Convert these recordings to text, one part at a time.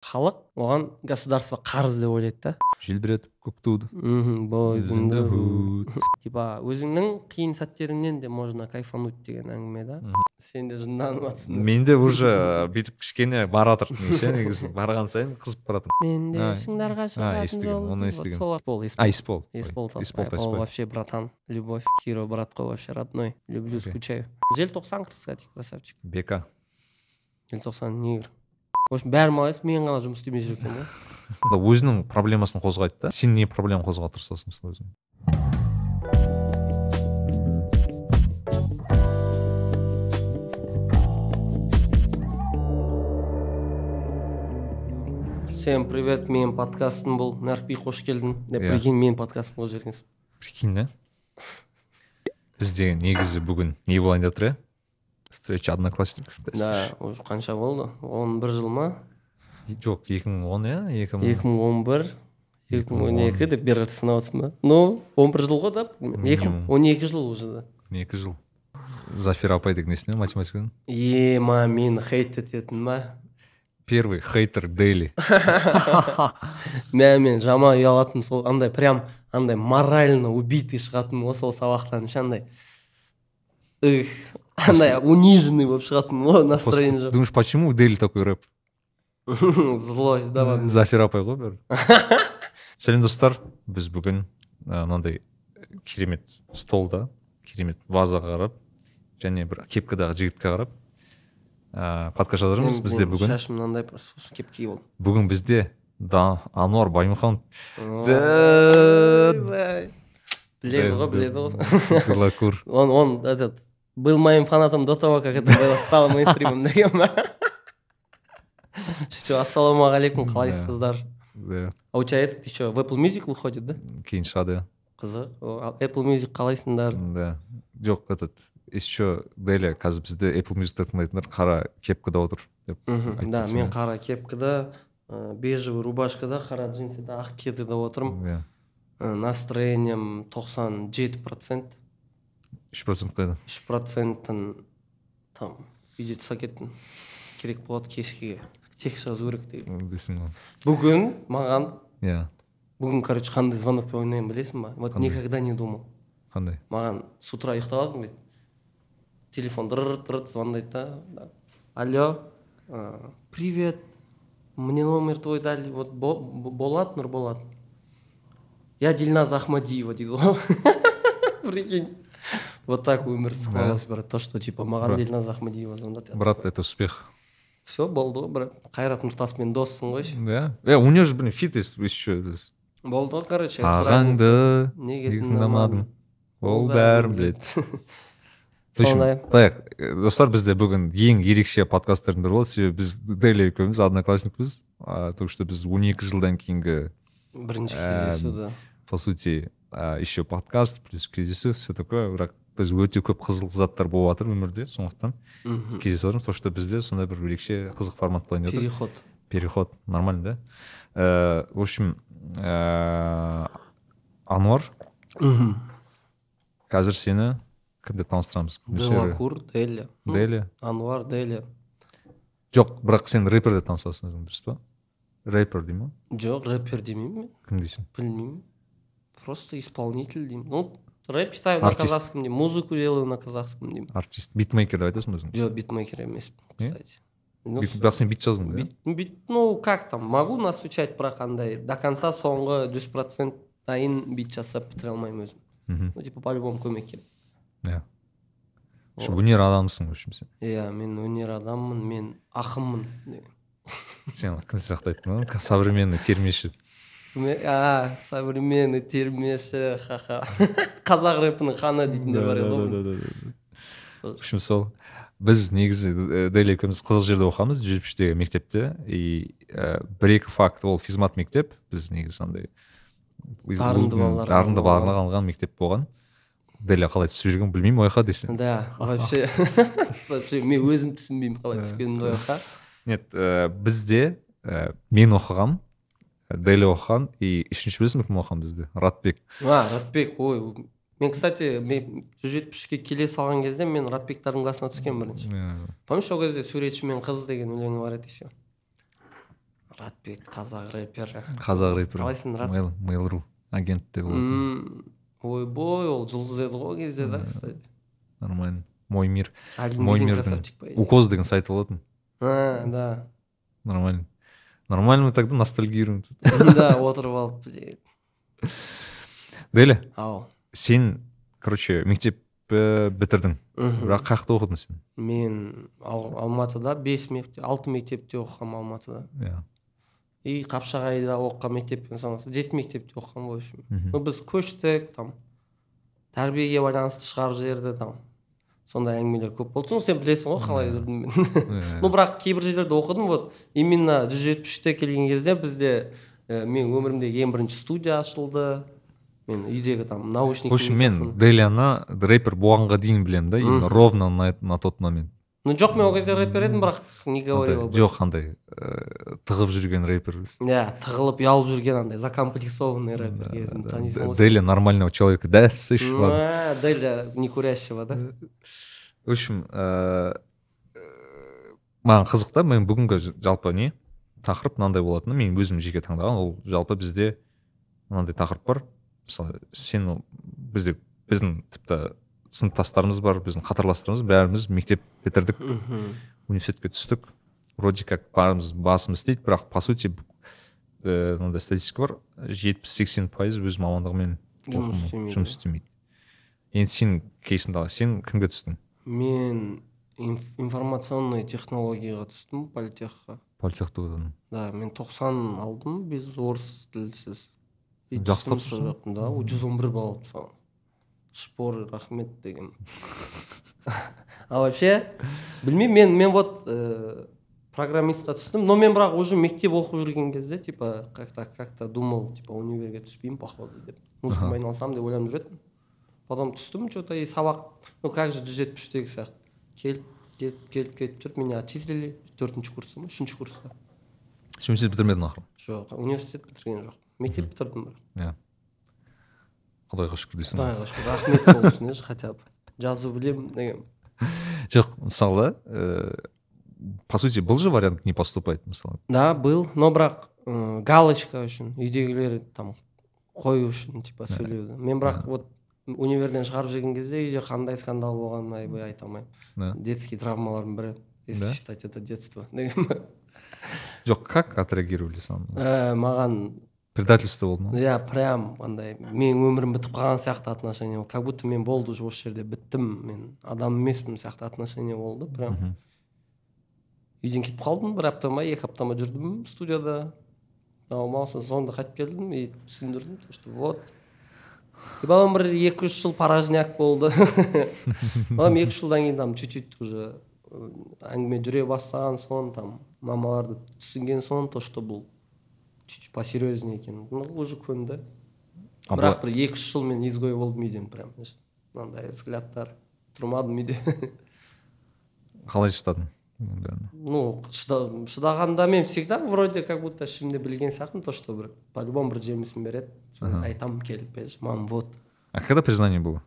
халық оған государство қарыз деп ойлайды да. Желбіретіп көк туды. Типа өзіңнің қиын сәттеріңнен де можно кайфануть деген әңгіме да. Сен де жынданып жатрсың менде уже бүйтіп кішкене бара жатыр ше негізі. Барған сайын қызып бара жатыр мен де шыңдарға шығатын жол оны Есбол, а ол вообще братан. Любовь хиро брат қой вообще родной. Люблю скучаю. Желтоқсан кстати красавчик. Бека. Желтоқсан негр в общем бәрі молодец мен ғана жұмыс істемей жүр екен да өзінің проблемасын қозғайды да. Сен не проблема қозғауға тырысасың сол өзің? Всем привет менің подкастым бұл наркби қош келдің. Деп Иә. прикинь менің подкастым қойып жібергенсің прикинь да? Бізде негізі бүгін не болайын деп тұр иә встреча одноклассников да уже қанша болды. Он бір жыл ма? Жоқ екі мың он иә? Екі мың екі мың он бір екі мың он екі деп бері қарата санап отырсың ба ну он бір жыл ғой да? Екі мың он екі жыл уже да. Екі жыл. Зафира апай деген есіңде математикадан? Ема мені хейт ететін ма? Первый хейтер дейли мә мен жаман ұялатынмын сол андай прям андай морально убитый шығатынмын ғой сол сабақтан ше андай. Андай униженный болып шығатынмын ғой настроение жоқ думаешь почему у дейли такой рэп злость да зафира апай ғой бәрі сәлем достар біз бүгін ә, мынандай керемет столда керемет вазаға қарап және бір кепкадағы жігітке қарап ә, подкаст жазармыз бізде бүгін шашым мынандай просто сосын келіп киіп алдым бүгін бізде да ануар баймұхан Ойбай. біледі ғой біледі ғой Дылакур он он этот был моим фанатом до того как это было стало мейнстримом деген ба что ассалаумағалейкум қалайсыздар Да, а у тебя этот еще в Apple Music выходит да? Кейін шығады қызық О, ал Apple Music қалайсыңдар да. Жоқ этот еще дели қазір бізде apple musicті тыңдайтындар қара кепкада отыр деп да мен қара кепкада бежевый рубашкада қара джинсыда ақ кедіде отырмын. Иә настроением тоқсан жеті процент. Үш процент қайда үш процентін там үйде тастап кеттім керек болады кешке. Тек жазу керек деген дейсің ғой бүгін маған иә. Бүгін короче қандай звонокпен ойнаймын білесің ба? Вот никогда не думал. Қандай? Маған с утра ұйықтап алдым дейді телефон дыр дыр звондайды да алло ә, привет. Мне номер твой дали. Вот Бо- болат нұрболат я дильназ ахмадиева дейді ғой прикинь. Вот так өмір складывалось брат. То что типа маған дильназ ахмадиева звондады брат это успех. Все болды ғой брат. Қайрат нұртаспен доссың қойшы да. Е у него же блин фит есть еще болды ғой короче ағаңды неге тыңдамадың? ол бәрін біледі так э, достар бізде бүгін ең ерекше подкасттардың бірі болды себебі біз дели екеуміз одноклассникпіз. А, только что біз он екі жылдан кейінгі бірінші Эм, кездесу да. по сути еще подкаст плюс кездесу все такое. Бірақ біз өте көп қызық заттар болып жатыр өмірде сондықтан мхм. кездесіп жатырмыз то что бізде сондай бір ерекше қызық формат болайын деп переход. Переход. Нормально да? Э, в общем э, ануар. Мхм. Қазір сені кім деп таныстырамыз Деля. М, дели. Анвар, Деля. жоқ бірақ сен рэпер деп танысасың өзің дұрыс па? Рэпер дей ма жоқ рэпер демеймін мен. Кім дейсің? Білмеймін. Просто исполнитель деймін. Ну рэп читаю на казахском деймін музыку делаю на казахском деймін артист. Битмейкер деп айтасың ба өзің жоқ битмейкер емеспін кстати. Ну, бірақ сен бит жаздың бит- бит- ну как там могу настучать бірақ андай до конца соңғы жүз процент дайын бит жасап бітіре алмаймын өзім мхм ну типа по любому көмек керек иә өнер адамысың в общем сен иә мен өнер адаммын мен ақынмын деген. сен кім сияқты айттың ғой современный термеші Ме- а современный термеші ха-ха. Қазақ рэпінің ханы дейтіндер бар еді ғой в общем сол. Біз негізі э, дели екеуміз қызыл жерде оқығанбыз жүз жетпіс үштегі мектепте. И ә, бір екі факт ол физмат мектеп. Біз негізі андай Дарынды балаларға дарынды балаларға арналған мектеп болған. Дели қалай түсіп жүрген білмеймін ояққа дейсің да вообще. Вообще мен өзім түсінбеймін қалай түскенімді ол жаққа нет ә, бізде ә, мен оқығам дели оқыған и үшінші білесің бе кім оқыған бізде ратбек. А ратбек ой мен кстати мен жүз жетпіс үшке келе салған кезде мен ратбектардың классына түскенмін бірінші. Помнишь ол кезде суретші мен қыз деген өлеңі бар еді еще? Мұратбек қазақ рэпер қазақ рэпері. Қалайсың Mail- mail.ru агентте болатын ойбой ол. Жұлдыз еді ғой ол кезде да кстати. Нормально. Мой мир мой идее. укоз деген сайты болатын. А, да. Нормально. Нормально мы тогда ностальгируем. Тут да отырып алып деля ау. Сен короче мектепті бітірдің. Мгм. бірақ қай жақта оқыдың сен? Мен Ал- алматыда бес мектеп алты мектепте оқығанмын алматыда. Иә. И қапшағайда оқыған мектеппен санаса жеті мектепте оқығанмын в общем. Ну біз көштік там тәрбиеге байланысты шығарып жіберді там. Сондай әңгімелер көп болды. Соны сен білесің ғой қалай жүрдім мен. Ну бірақ кейбір жерлерде оқыдым вот. Именно жүз жетпіс үште келген кезде бізде ә, мен өмірімдегі ең бірінші студия ашылды. Мен үйдегі там наушник в общем мен деляны рэпер болғанға дейін білемін да именно ровно на, на тот момент. Ну жоқ мен ол кезде рэпер едім бірақ не говорил жоқ андай ыыы тығып жүрген рэпер иә тығылып ұялып жүрген андай закомплексованный рэпер кезінде танисың ғой деля нормального человека да слышь Ну, ладно? А, Деля не курящего да в общем ыыы маған қызық та мен бүгінгі жалпы не? Тақырып мынандай болатыны мен өзім жеке таңдаған ол жалпы бізде мынандай тақырып бар. Мысалы сен бізде біздің тіпті сыныптастарымыз бар біздің қатарластарымыз бәріміз мектеп бітірдік. Университетке түстік. Вроде как барымыз басымыз істейді бірақ по сути ііі мынандай статистика бар. жетпіс сексен пайыз өз мамандығымен Жұмыс істемейді. енді сен кейсіңді сен кімге түстің? Мен инф- информационный технологияға түстім политехқа. Политехты да мен 90 алдым без орыс тілсіз. Жақсы да жүз он бір балл алып тастағанмын шпоры рахмет деген. А вообще білмеймін мен мен вот э, программистқа түстім но мен бірақ уже мектеп оқып жүрген кезде типа как то как то думал типа универге түспеймін походу деп. Музыкамен айналысамын деп ойланып жүретінмін. Потом түстім че то и сабақ ну как же жүз жетпіс үштегі сияқты. Келіп келіп келіп кетіп жүріп меня отчислили төртінші курста ма үшінші курста. Университет бітірмедің ақыры жоқ университет бітірген жоқ мектеп бітірдім бірақ. Иә. Құдайға шүкір дейсің құдайға шүкір. Рахмет сол үшін хотя бы. Жазу білемін деген. Жоқ мысалы ыыы по сути был же вариант не поступать мысалы? Да был но бірақ ы, галочка үшін үйдегілер там қою үшін типа сөйлеуді. Мен бірақ вот универден шығарып жіберген кезде үйде қандай скандал болғанын айбай айта алмаймын. Детский травмалардың бірі если считать это детство деген жоқ как отреагировали сам? Ә, маған предательство болды ма иә прям андай менің өмірім бітіп қалған сияқты отношение болды как будто мен болды уже осы жерде біттім мен. Адам емеспін сияқты отношение болды прям. Үйден кетіп қалдым бір апта ма екі апта ма жүрдім студияда. Маусым соңында қайтып келдім и түсіндірдім то, что вот. И балам бір екі үш жыл порожняк болды. Балам екі үш жылдан кейін там чуть чуть уже әңгіме жүре бастаған соң там мамаларды түсінген соң то что бұл чуть чуть посерьезнее екен ну уже көнді бірақ бір екі үш жыл мен изгой болдым үйден прям мынандай взглядтар тұрмадым үйде қалай шыдадың? Ну шыда- шыдағанда мен всегда вроде как будто ішімде білген сияқтымын то что бір по любому бір жемісін береді. Сосын айтамын келіп «Бәлеш, мам вот. А когда признание было?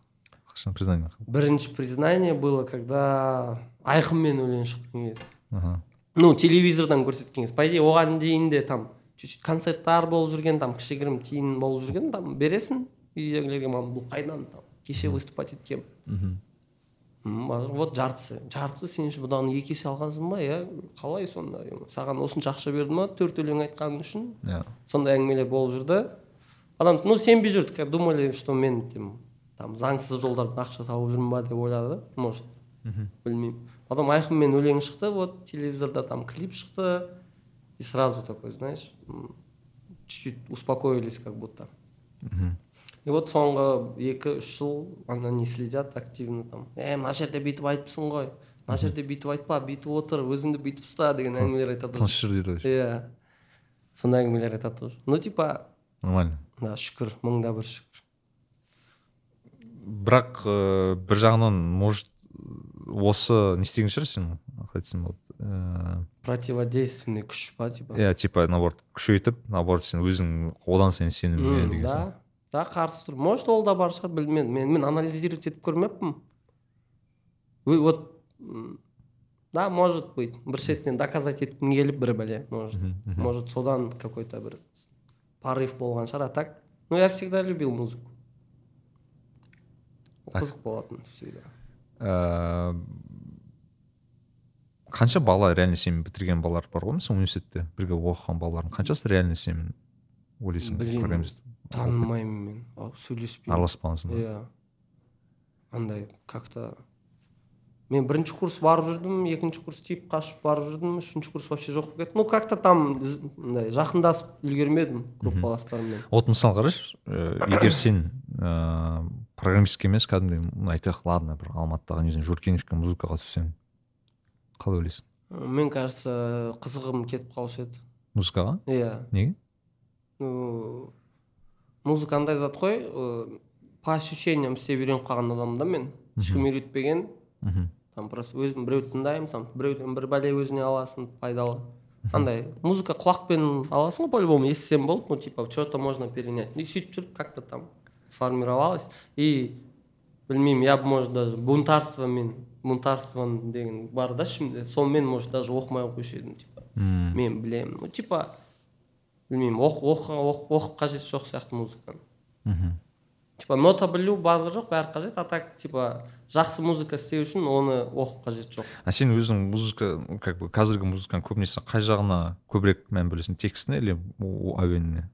Қашан признание бірінші признание было когда айқынмен өлең шыққан кез ага ну телевизордан көрсеткен кез по идее оған дейін де там концерттар болып жүрген там кішігірім тиын болып жүрген там бересің үйдегілерге мам бұл қайдан там кеше выступать еткенмін. Мхм. М, а вот жартысы. Жартысы сен үшін бұдан екі есе алғансың ба? Иә қалай сонда? Саған осынша ақша берді ма? Төрт өлең айтқаның үшін? Иә сондай әңгімелер болып жүрді адам ну сенбей жүрді думали что мен тем, там заңсыз жолдардан ақша тауып жүрмін ба деп ойлады. Может мхм. білмеймін. Потом айқынмен өлең шықты. Вот телевизорда там клип шықты. И сразу такой знаешь чуть-чуть успокоились как будто. Мхм и вот соңғы екі үш жыл ана не следят активно там. Е мына жерде бүйтіп айтыпсың ғой. Мына жерде бүйтіп айтпа бүйтіп отыр өзіңді бүйтіп ұста деген әңгімелер айтады тыныш жүр дейді ғой. иә. Сондай әңгімелер айтады тоже ну типа нормально. да шүкір мыңда бір шүкір. Бірақ ыыы бір жағынан может осы не істеген шығар сен қалай айтсам болады ыыы противодейственный күш па типа? Иә типа наоборот күшейтіп наоборот сен өзің одан сайын сенімге М, деген да. да қарсы тұр. Может ол да бар шығар білмедім мен мен анализировать етіп көрмеппін. Вот да может быть. Бір шетінен доказать еткім келіп бір бәле может. Может содан какой то бір порыв болған шығар а так. Ну я всегда любил музыку. Қызық болатын всегда. Ә, қанша бала реально сенімен бітірген балалар бар ғой? Мысалы университетте бірге оқыған балалардың қаншасы реально сенімен ойлайсың? Программист танымаймын мен. Сөйлеспеймін. Араласпағансың ба? Иә. Андай как то мен бірінші курс барып жүрдім екінші курс тиіп қашып барып жүрдім үшінші курс вообще жоқ болып кетті. Ну как то там мындай жақындасып үлгермедім группаластарыммен вот мысалы қарашы ә, егер сен ә, программистке емес кәдімгідей айтайық ладно бір алматыдағы не журкеновке музыкаға түссең қалай ойлайсың? Мен кажется қызығым кетіп қалушы еді. Музыкаға? Иә. Неге? Ну музыка андай зат қой по ощущениям істеп үйреніп қалған адаммын да мен. Ешкім үйретпеген. Там просто өзім біреуді тыңдаймын там біреуден бір бәле өзіне аласың пайдалы. Андай музыка құлақпен аласың ғой по любому естісең болды ну типа что то можно перенять. И сөйтіп жүріп как то там. Сформировалось. И білмеймін я бы может даже бунтарствомен бунтарство деген бар да ішімде сонымен может даже оқымай ақ едім типа. Мен білемін. Ну типа білмеймін оқып оқып, оқып қажеті жоқ сияқты музыканы. Мхм. Типа нота білу базы жоқ бәрі қажет а так типа жақсы музыка істеу үшін оны оқып қажеті жоқ. А сен өзің музыка как бы қазіргі музыканың көбінесе қай жағына көбірек мән бөлесің? Текстіне или әуеніне?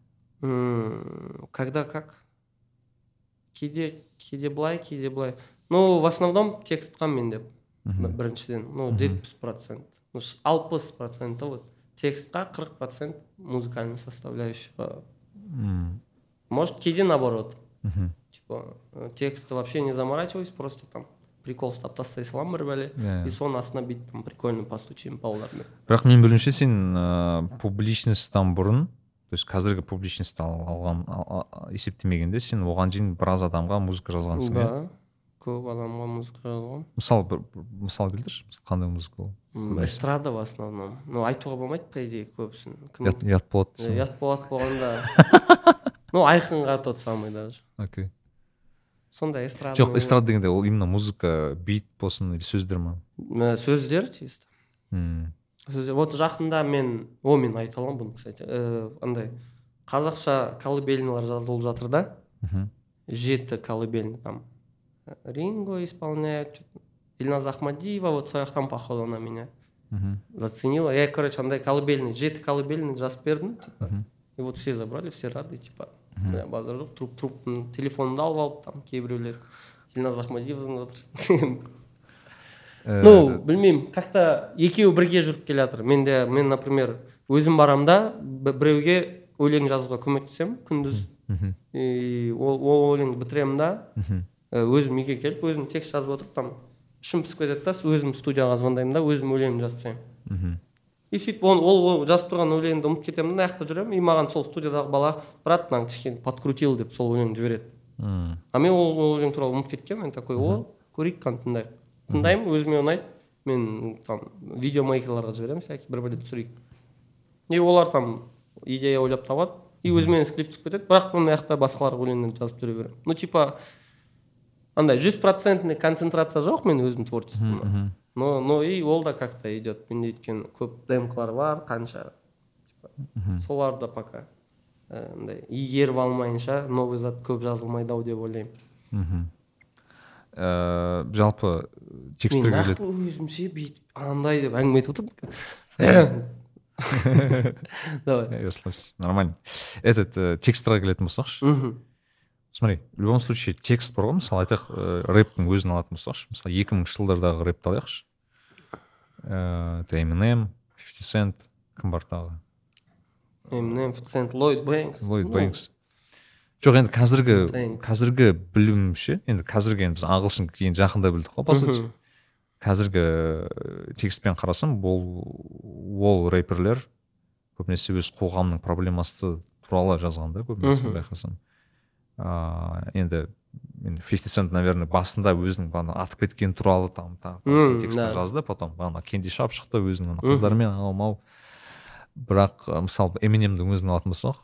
Когда как? кейде кейде былай кейде былай ну в основном текстқа менде Мгм. біріншіден ну жетпіс процент ну алпыс проценті вот текстқа қырық процент музыкальный составляющийға М, может кейде наоборот мхм. типа э, тексты вообще не заморачиваюсь просто там прикол ұстап тастай саламын бір бәле Иә. и соның астына бүйтіп там прикольно постучим по ударным бірақ менің білуімше сен ыыы публичностьтан бұрын то есть қазіргі публичностьті ал- алған есептемегенде сен оған дейін біраз адамға музыка жазғансың иә? көп адамға музыка жазғанмын. Мысалы бір мысал келтірші қандай музыка ол? Эстрада в основном. Ну айтуға болмайды по идее көбісін. Ұят болады ұят болады болғанда. Ну айқынға тот самый даже окей. Сондай эстрада жоқ эстрада дегенде ол именно музыка бит болсын или сөздер ма? Сөздер чисто вот жақында мен о мен айта аламын бұны кстати Э, андай қазақша колыбельныйлар жазылып жатыр да. Жеті колыбельный там ринго исполняет ильназ ахмадиева вот сол жақтан походу она меня заценила. Я короче андай колыбельный жеті колыбельный жазып бердім типа и вот все забрали все рады типа. Бля, базар жоқ труп труптың телефонымды алып алып там кейбіреулер. Ильназ ахмадиев звондап жатыр Э, ну білмеймін как то екеуі бірге жүріп келе жатыр менде мен например өзім барамын да біреуге өлең жазуға көмектесемін күндіз. И ол, ол өлеңді бітіремін да. Э, өзім үйге келіп өзім текст жазып отырып там ішім пісіп кетеді да өзім студияға звондаймын да өзім өлеңімді жазып тастаймын. И сөйтіп ол, ол, жазып тұрған өлеңімді ұмытып кетемін да мына жақта жүремін и маған сол студиядағы бала брат мынаны кішкене подкрутил деп сол өлеңді жібереді. А мен ол, өлең туралы ұмытып кеткенмін мен такой о көрейік қаны тыңдайық тыңдаймын өзіме ұнайды. Мен там видеомейкерларға жіберемін всякий бір бәле түсірейік. И олар там идея ойлап табады и өзіме скрипт түсіп кетеді. Бірақ мына жақта басқаларға өлеңдерді жазып жүре беремін. Ну типа андай жүз процентный концентрация жоқ мен өзім творчествома. Но но и ол да как то идет. Менде өйткені көп демкалар бар қанша типа, соларды пока э, андай игеріп алмайынша новый зат көп жазылмайды ау деп ойлаймын. Мхм. Э, жалпы мен тексттерге нақты келетін өзімше бүйтіп андай деп әңгіме айтып отырмын. Давай. Э, расслабься, нормально. Этот э, тексттерге келетін болсақшы. Смотри в любом случае текст бар ғой мысалы айтайық рэптің өзін алатын болсақшы. Мысалы екі мыңыншы жылдардағы рэпті алайықшы. Ыыы это эминем 50 цент кім бар тағы? Эминем сент ллойд бэнкс ллойд Ну, бэнкс жоқ енді қазіргі қазіргі білуімше енді қазіргі енді біз ағылшын кейін жақында білдік қой по сути қазіргі ә, текстпен қарасам ол ол рэперлер көбінесе өз қоғамның проблемасы туралы жазған да көбінесе байқасам ыыы енді енді 50 цент наверное басында өзінің бағана атып кеткені туралы там тағы жазды потом бағана кенди шап шықты өзінің ана қыздармен анау мынау бірақ ы, мысалы эминемдің өзін алатын болсақ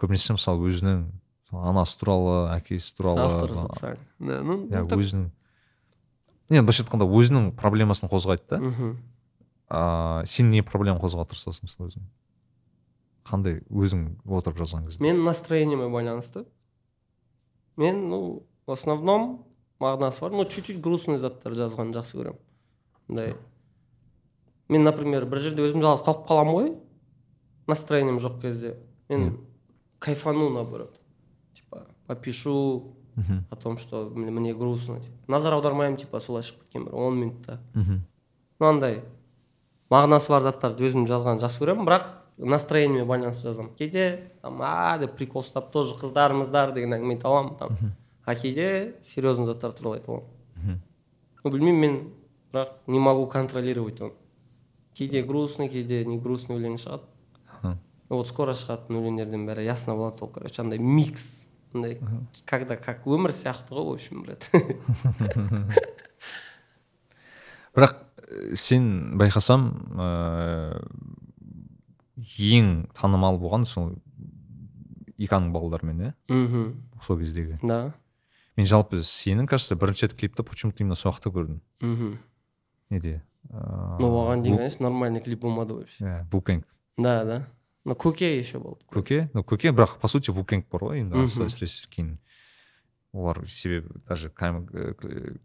көбінесе мысалы өзінің анасы туралы әкесі туралы да ну иә өзінің енді былайша айтқанда өзінің проблемасын қозғайды да. Мхм. ыыы сен не проблема қозғауға тырысасың мысалы өзің? Қандай өзің отырып жазған кезде? Мен настроениеме байланысты. Мен ну в основном мағынасы бар. Ну чуть чуть грустный заттар жазғанды жақсы көремін. Мындай. Мен например бір жерде өзім жалғыз қалып қаламын ғой. Настроением жоқ кезде. Мен кайфану наоборот. Попишу мхм о том что мне грустно. Типа. назар аудармаймын типа солай шығып кеткен бір он минутта мхм мынандай мағынасы бар заттарды өзім жазғанды жақсы көремін бірақ настроениеме байланысты жазамын. Кейде там а деп прикол ұстап тоже қыздар мыздар деген әңгіме айта аламын там. А кейде серьезный заттар туралы айта аламын. Мхм ну білмеймін мен бірақ не могу контролировать оны кейде грустный кейде не грустный өлең шығады. Вот скоро шығатын өлеңдердің бәрі ясно болады ол короче андай микс. Андай когда как өмір сияқты ғой в общем брат бірақ э, сен байқасам ыыы ең танымал болған сол иканың балдарымен иә? Мхм сол кездегі. Да. Мен жалпы сенің кажется бірінші рет клипті почему то именно сол жақта көрдім мхм неде? Ыыы ну оған дейін конечно нормальный клип болмады вообще. Иә вукенг да да. Но көке еще болды көке ну көке бірақ по сути вукенг бар ғой енді әсіресе кейін олар себебі даже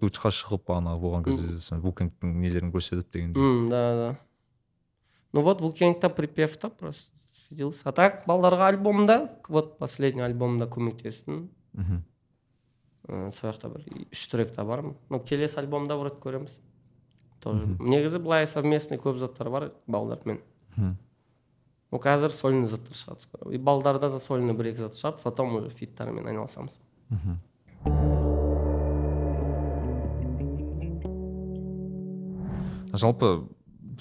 дутьқа шығып ана болған кезде вукенгтің нелерін көрсетіп дегендей да да. Ну вот вукенгта припевта просто светился. А так балдарға альбомда вот последний альбомда көмектестім мхм Ә, сол жақта бір үш тректа бар ну келесі альбомда вроде көреміз тоже. Негізі былай совместный көп заттар бар балдармен мхм ну қазір сольный заттар шығады скоро. И балдарда да сольный бір екі зат шығады потом уже фиттармен айналысамыз. Мхм жалпы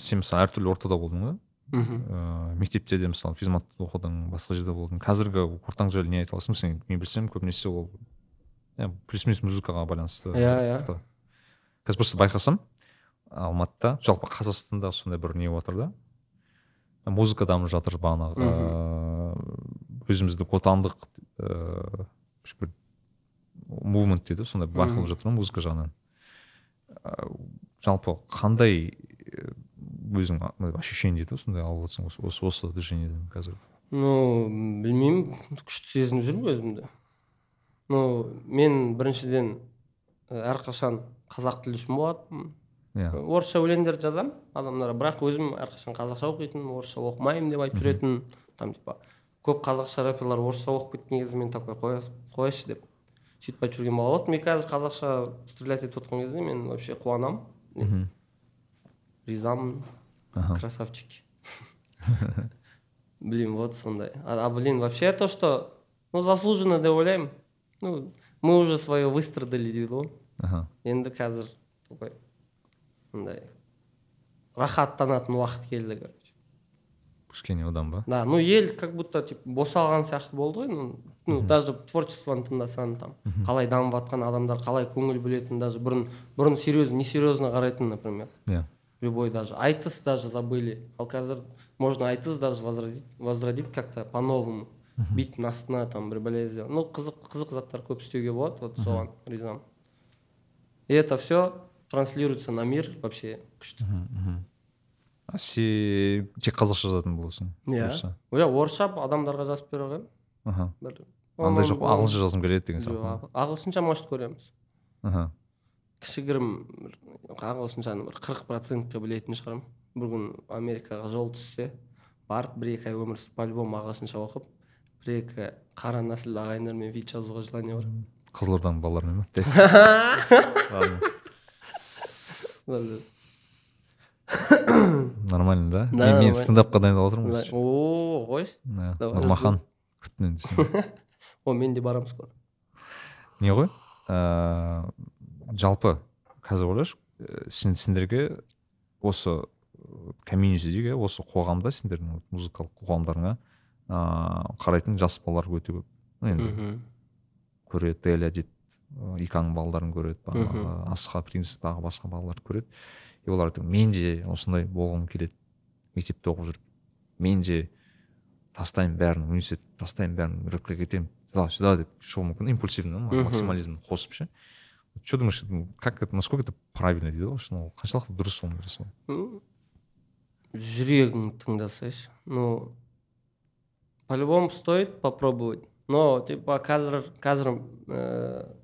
сен мысалы әртүрлі ортада болдың ғой мхм ыыы мектепте де мысалы физматта оқыдың басқа жерде болдың. Қазіргі ортаң жайлы не айта аласың? Сен мен білсем көбінесе ол плюс минус музыкаға байланысты Иә, иә. қазір просто байқасам алматыда жалпы қазақстанда сондай бір не болып жатыр да? Музыка дамып жатыр бағанағы. Ыыы өзіміздің отандық ыыы бір мувмент дейді ғой, сондай байқалып жатыр ғой музыка жағынан. Ыыы, жалпы қандай э, өзің ощущение дейді ғой сондай алып отырсың осы осы осы движениеден қазір? Ну білмеймін. Күшті сезініп жүрмін өзімді. Ну мен біріншіден әрқашан қазақ тілі үшін болатынмын. Иә орысша өлеңдер жазамын адамдарға. Бірақ өзім әрқашан қазақша оқитынмын орысша оқымаймын деп айтып жүретінмін там типа көп қазақша рэперлар орысша оқып кеткен кезде мен такой «Қоя- қояйыншы деп сөйтіп айтып жүрген бала. Болатын мен қазір қазақша стрелять етіп отқан кезде мен вообще қуанамын. Мхм. ризамын Ага. красавчики. Блин вот сондай. А, а блин вообще то что ну заслуженно деп ойлаймын. Ну мы уже свое выстрадали дейді ғой аха. Енді қазір такой мындай рахаттанатын уақыт келді короче. Кішкене одан ба? Да ну ел как будто типа босалған сияқты болды ғой ну, ну даже творчествоны тыңдасаң там қалай дамып жатқан адамдар қалай көңіл бөлетін даже бұрын бұрын серьезно несерьезно қарайтын например. Иә. Любой даже. Айтыс даже забыли. Ал қазір можно айтыс даже возродить, возродить как то по новому биттің астына там бір бәле сделать ну қызық қызық заттар көп істеуге болады вот соған ризамын. И это все транслируется на мир вообще. Күшті а сен тек қазақша жазатын боласың? Иә. Иә орысша адамдарға жазып бере қоямын бір андай жоқ ағылшынша жазғым келеді деген сияқты ағ- ағылшынша может көреміз. Аха. Кішігірім бір ағылшыншаны бір қырық процентке білетін шығармын. Бір күн америкаға жол түссе барып бір екі ай өмір сүріп по любому ағылшынша оқып бір екі қара нәсіл ағайындармен вид жазуға желание бар? Қызылорданың балаларымен ма нормально да? Да, мен, стендапқа дайындалып отырмын о қойшы. Нұрмахан о мен де барамын скоро. Не ғой? Ыыы жалпы қазір ойлашы сен сендерге осы комьюнити дейік иә осы қоғамда сендердің музыкалық қоғамдарыңа ыыы қарайтын жас балалар өте көп. Енді көреді дейді иканың балаларын көреді бағанағы асха принц тағы басқа балаларды көреді. И олар айтады мен де осындай болғым келеді мектепте оқып жүріп. Мен де тастаймын бәрін университет тастаймын бәрін рэпке кетемін. Туда сюда деп шығуы мүмкін импульсивно максимализм қосып ше. Что думаешь как это насколько это правильно дейді ғой шын ол қаншалықты дұрыс оны жасау М, жүрегің тыңдасайшы. Ну по любому стоит попробовать но типа қазір қазір ә,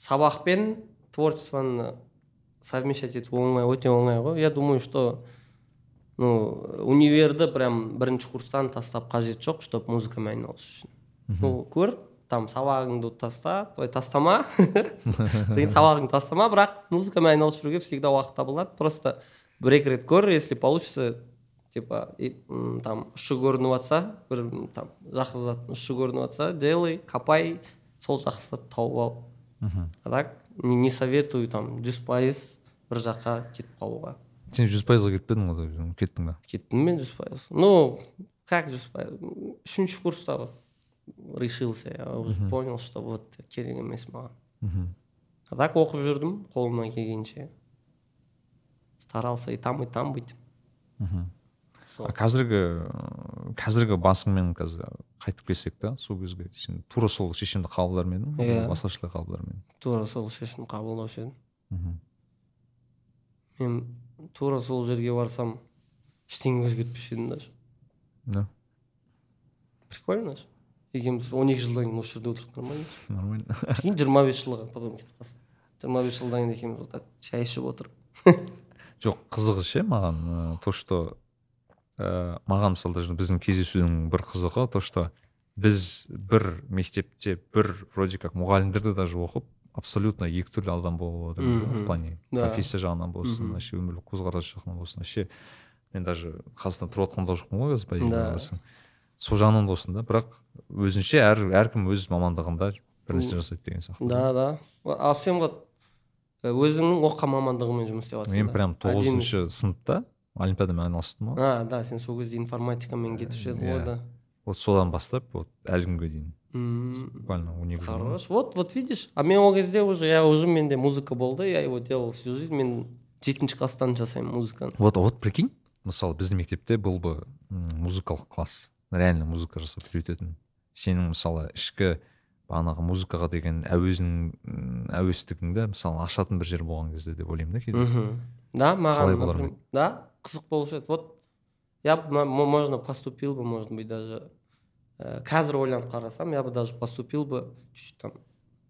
сабақ пен творчествоны совмещать ету оңай өте оңай ғой. Я думаю что ну универді прям бірінші курстан тастап қажет жоқ чтобы музыкамен айналысу үшін. Ну көр там сабағыңды таста ой тастама. Сабағыңды тастама бірақ музыкамен айналысып жүруге всегда уақыт табылады просто бір екі рет көр если получится типа там ұшы көрініп жатса бір там жақсы заттың ұшы көрініп жатса делай копай сол жақсы затты тауып ал. А так не, советую там жүз пайыз бір жаққа кетіп қалуға. Сен жүз пайызға кетпедің ғой кеттің ба кеттім мен жүз пайыз. Ну как жүз пайыз? Үшінші курста решился я уже понял что вот керек емес маған. А так оқып жүрдім қолымнан келгенше. Старался и там и там быть. Қазіргі қазіргі басыңмен қазір қайтып келсек та сол кезге сен тура сол шешімді қабылдар ма едің иә. басқашалай қабылдар ма едің. Тура сол шешімді қабылдаушы едім мен тура сол жерге барсам ештеңе өзгертпес едім даже. Да. Прикольно же екеуміз он екі жылдан кейін осы жерде отырдық нормально нормально. Кейін жиырма бес жылға потом кетіп қалсын жиырма бес жылдан кейін екеуміз вот так шай ішіп отырып. Жоқ қызығы ше маған то что ә, маған мысалы даже біздің кездесудің бір қызығы то что біз бір мектепте бір вроде как мұғалімдерді даже оқып абсолютно екі түрлі адам болып отырмыз в плане профессия жағынан болсын вообще өмірлік көзқарас жағынан болсын вообще мен даже қазақстанда тұрып жатқан да жоқпын ғой қазір по сол жағынан болсын да бірақ өзінше әр әркім өз мамандығында бір нәрсе жасайды деген сияқты. Да да. Ал сен вот өзіңнің оқыған мамандығыңмен жұмыс істеп жатрсың мен прям тоғызыншы сыныпта олимпиадамен айналыстым ғой а да сен сол кезде информатикамен кетуші едің ғой да. Вот содан бастап вот әлі күнге дейін. Буквально он екі жыл хорош. вот вот видишь. А мен ол кезде уже я уже менде музыка болды я его делал всю жизнь. Мен жетінші класстан жасаймын музыканы. Вот вот прикинь мысалы біздің мектепте был бы музыкалық класс. Реально музыка жасап үйрететін. Сенің мысалы ішкі бағанағы музыкаға деген әуезің әуестігіңді мысалы ашатын бір жер болған кезде деп ойлаймын да кейде. Да маған да? Қызық болушы еді. Вот я бы можно поступил бы может быть даже ә, қазір ойланып қарасам я бы даже поступил бы чуть чуть там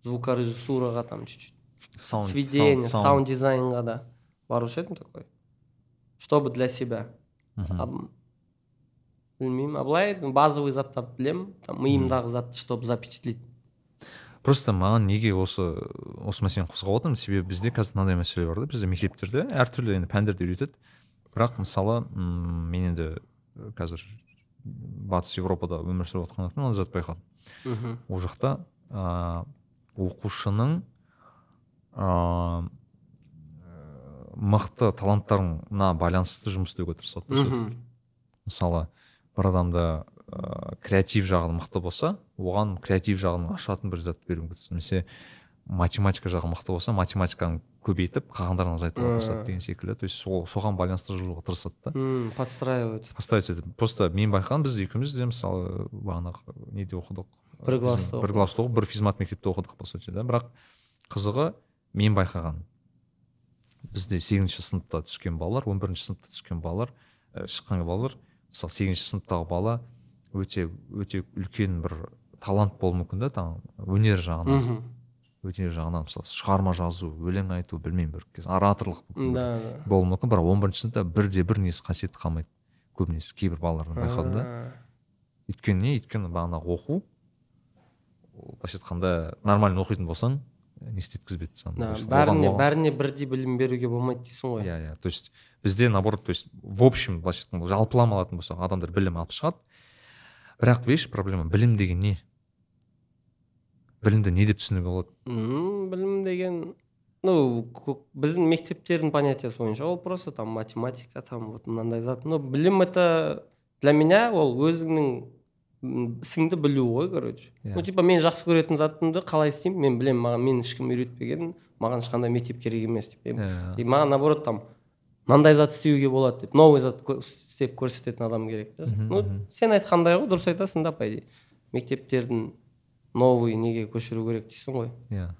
звукорежиссураға там чуть чуть сведение саунд дизайнға да барушы едім такой. Чтобы для себя. Білмеймін а былай базовый заттарды білемін там миымдағы затты чтобы запечатлеть. Просто маған неге осы осы мәселені қозғап отырмын? Себебі бізде қазір мынандай мәселе бар да бізде мектептерде әртүрлі енді пәндерді үйретеді. Бірақ мысалы м мен енді қазір батыс еуропада өмір сүріп жатқандықтан затты байқадым мхм. Ол жақта ә, оқушының ә, мықты таланттарына байланысты жұмыс істеуге тырысады да мысалы бір адамда ә, креатив жағы мықты болса оған креатив жағын ашатын бір зат беруге тырысады немесе математика жағы мықты болса математиканы көбейтіп қалғандарын азайтуға тырысады деген секілді. То есть сол соған байланыстырып жүруге тырысады да. Подстраивать. Подстраивать етіп. Просто мен байқағаным біз екеуміз де мысалы бағанағы неде оқыдық? Бір класста бір класста оқып бір физмат мектепте оқыдық по сути да. Бірақ қызығы мен байқаған. Бізде сегізінші сыныпта түскен балалар он бірінші сыныпта түскен балалар ә, шыққан балалар мысалы сегізінші сыныптағы бала өте өте үлкен бір талант болуы мүмкін да там өнер жағынан. Өнер жағынан мысалы шығарма жазу өлең айту білмеймін бір ораторлық да болуы мүмкін. Бірақ он бірінші сыныпта бірде бір несі қасиеті қалмайды. Көбінесе кейбір балалардан байқадым да. Өйткені не? Өйткені бағанағы оқу былайша айтқанда нормально оқитын болсаң не істеткізбейді саған бәріне бәріне бірдей білім беруге болмайды дейсің ғой. Иә иә. То есть бізде наоборот то есть в общем былайша айтқанда жалпылама алатын болсақ адамдар білім алып шығады. Бірақ видишь проблема білім деген не? Білімді не деп түсінуге болады? Білім деген ну біздің мектептердің понятиясы бойынша ол просто там математика там вот мынандай зат. Но білім это для меня ол өзіңнің ісіңді білу ғой короче. Yeah. ну типа мен жақсы көретін затымды қалай істеймін? Мен білемін маған мен ешкім үйретпеген маған ешқандай мектеп керек емес деп. Yeah. и маған наоборот там мынандай зат істеуге болады деп новый зат істеп көрсететін адам керек ну сен айтқандай ғой дұрыс айтасың да по идее. Мектептердің новый неге көшіру керек дейсің ғой. Иә.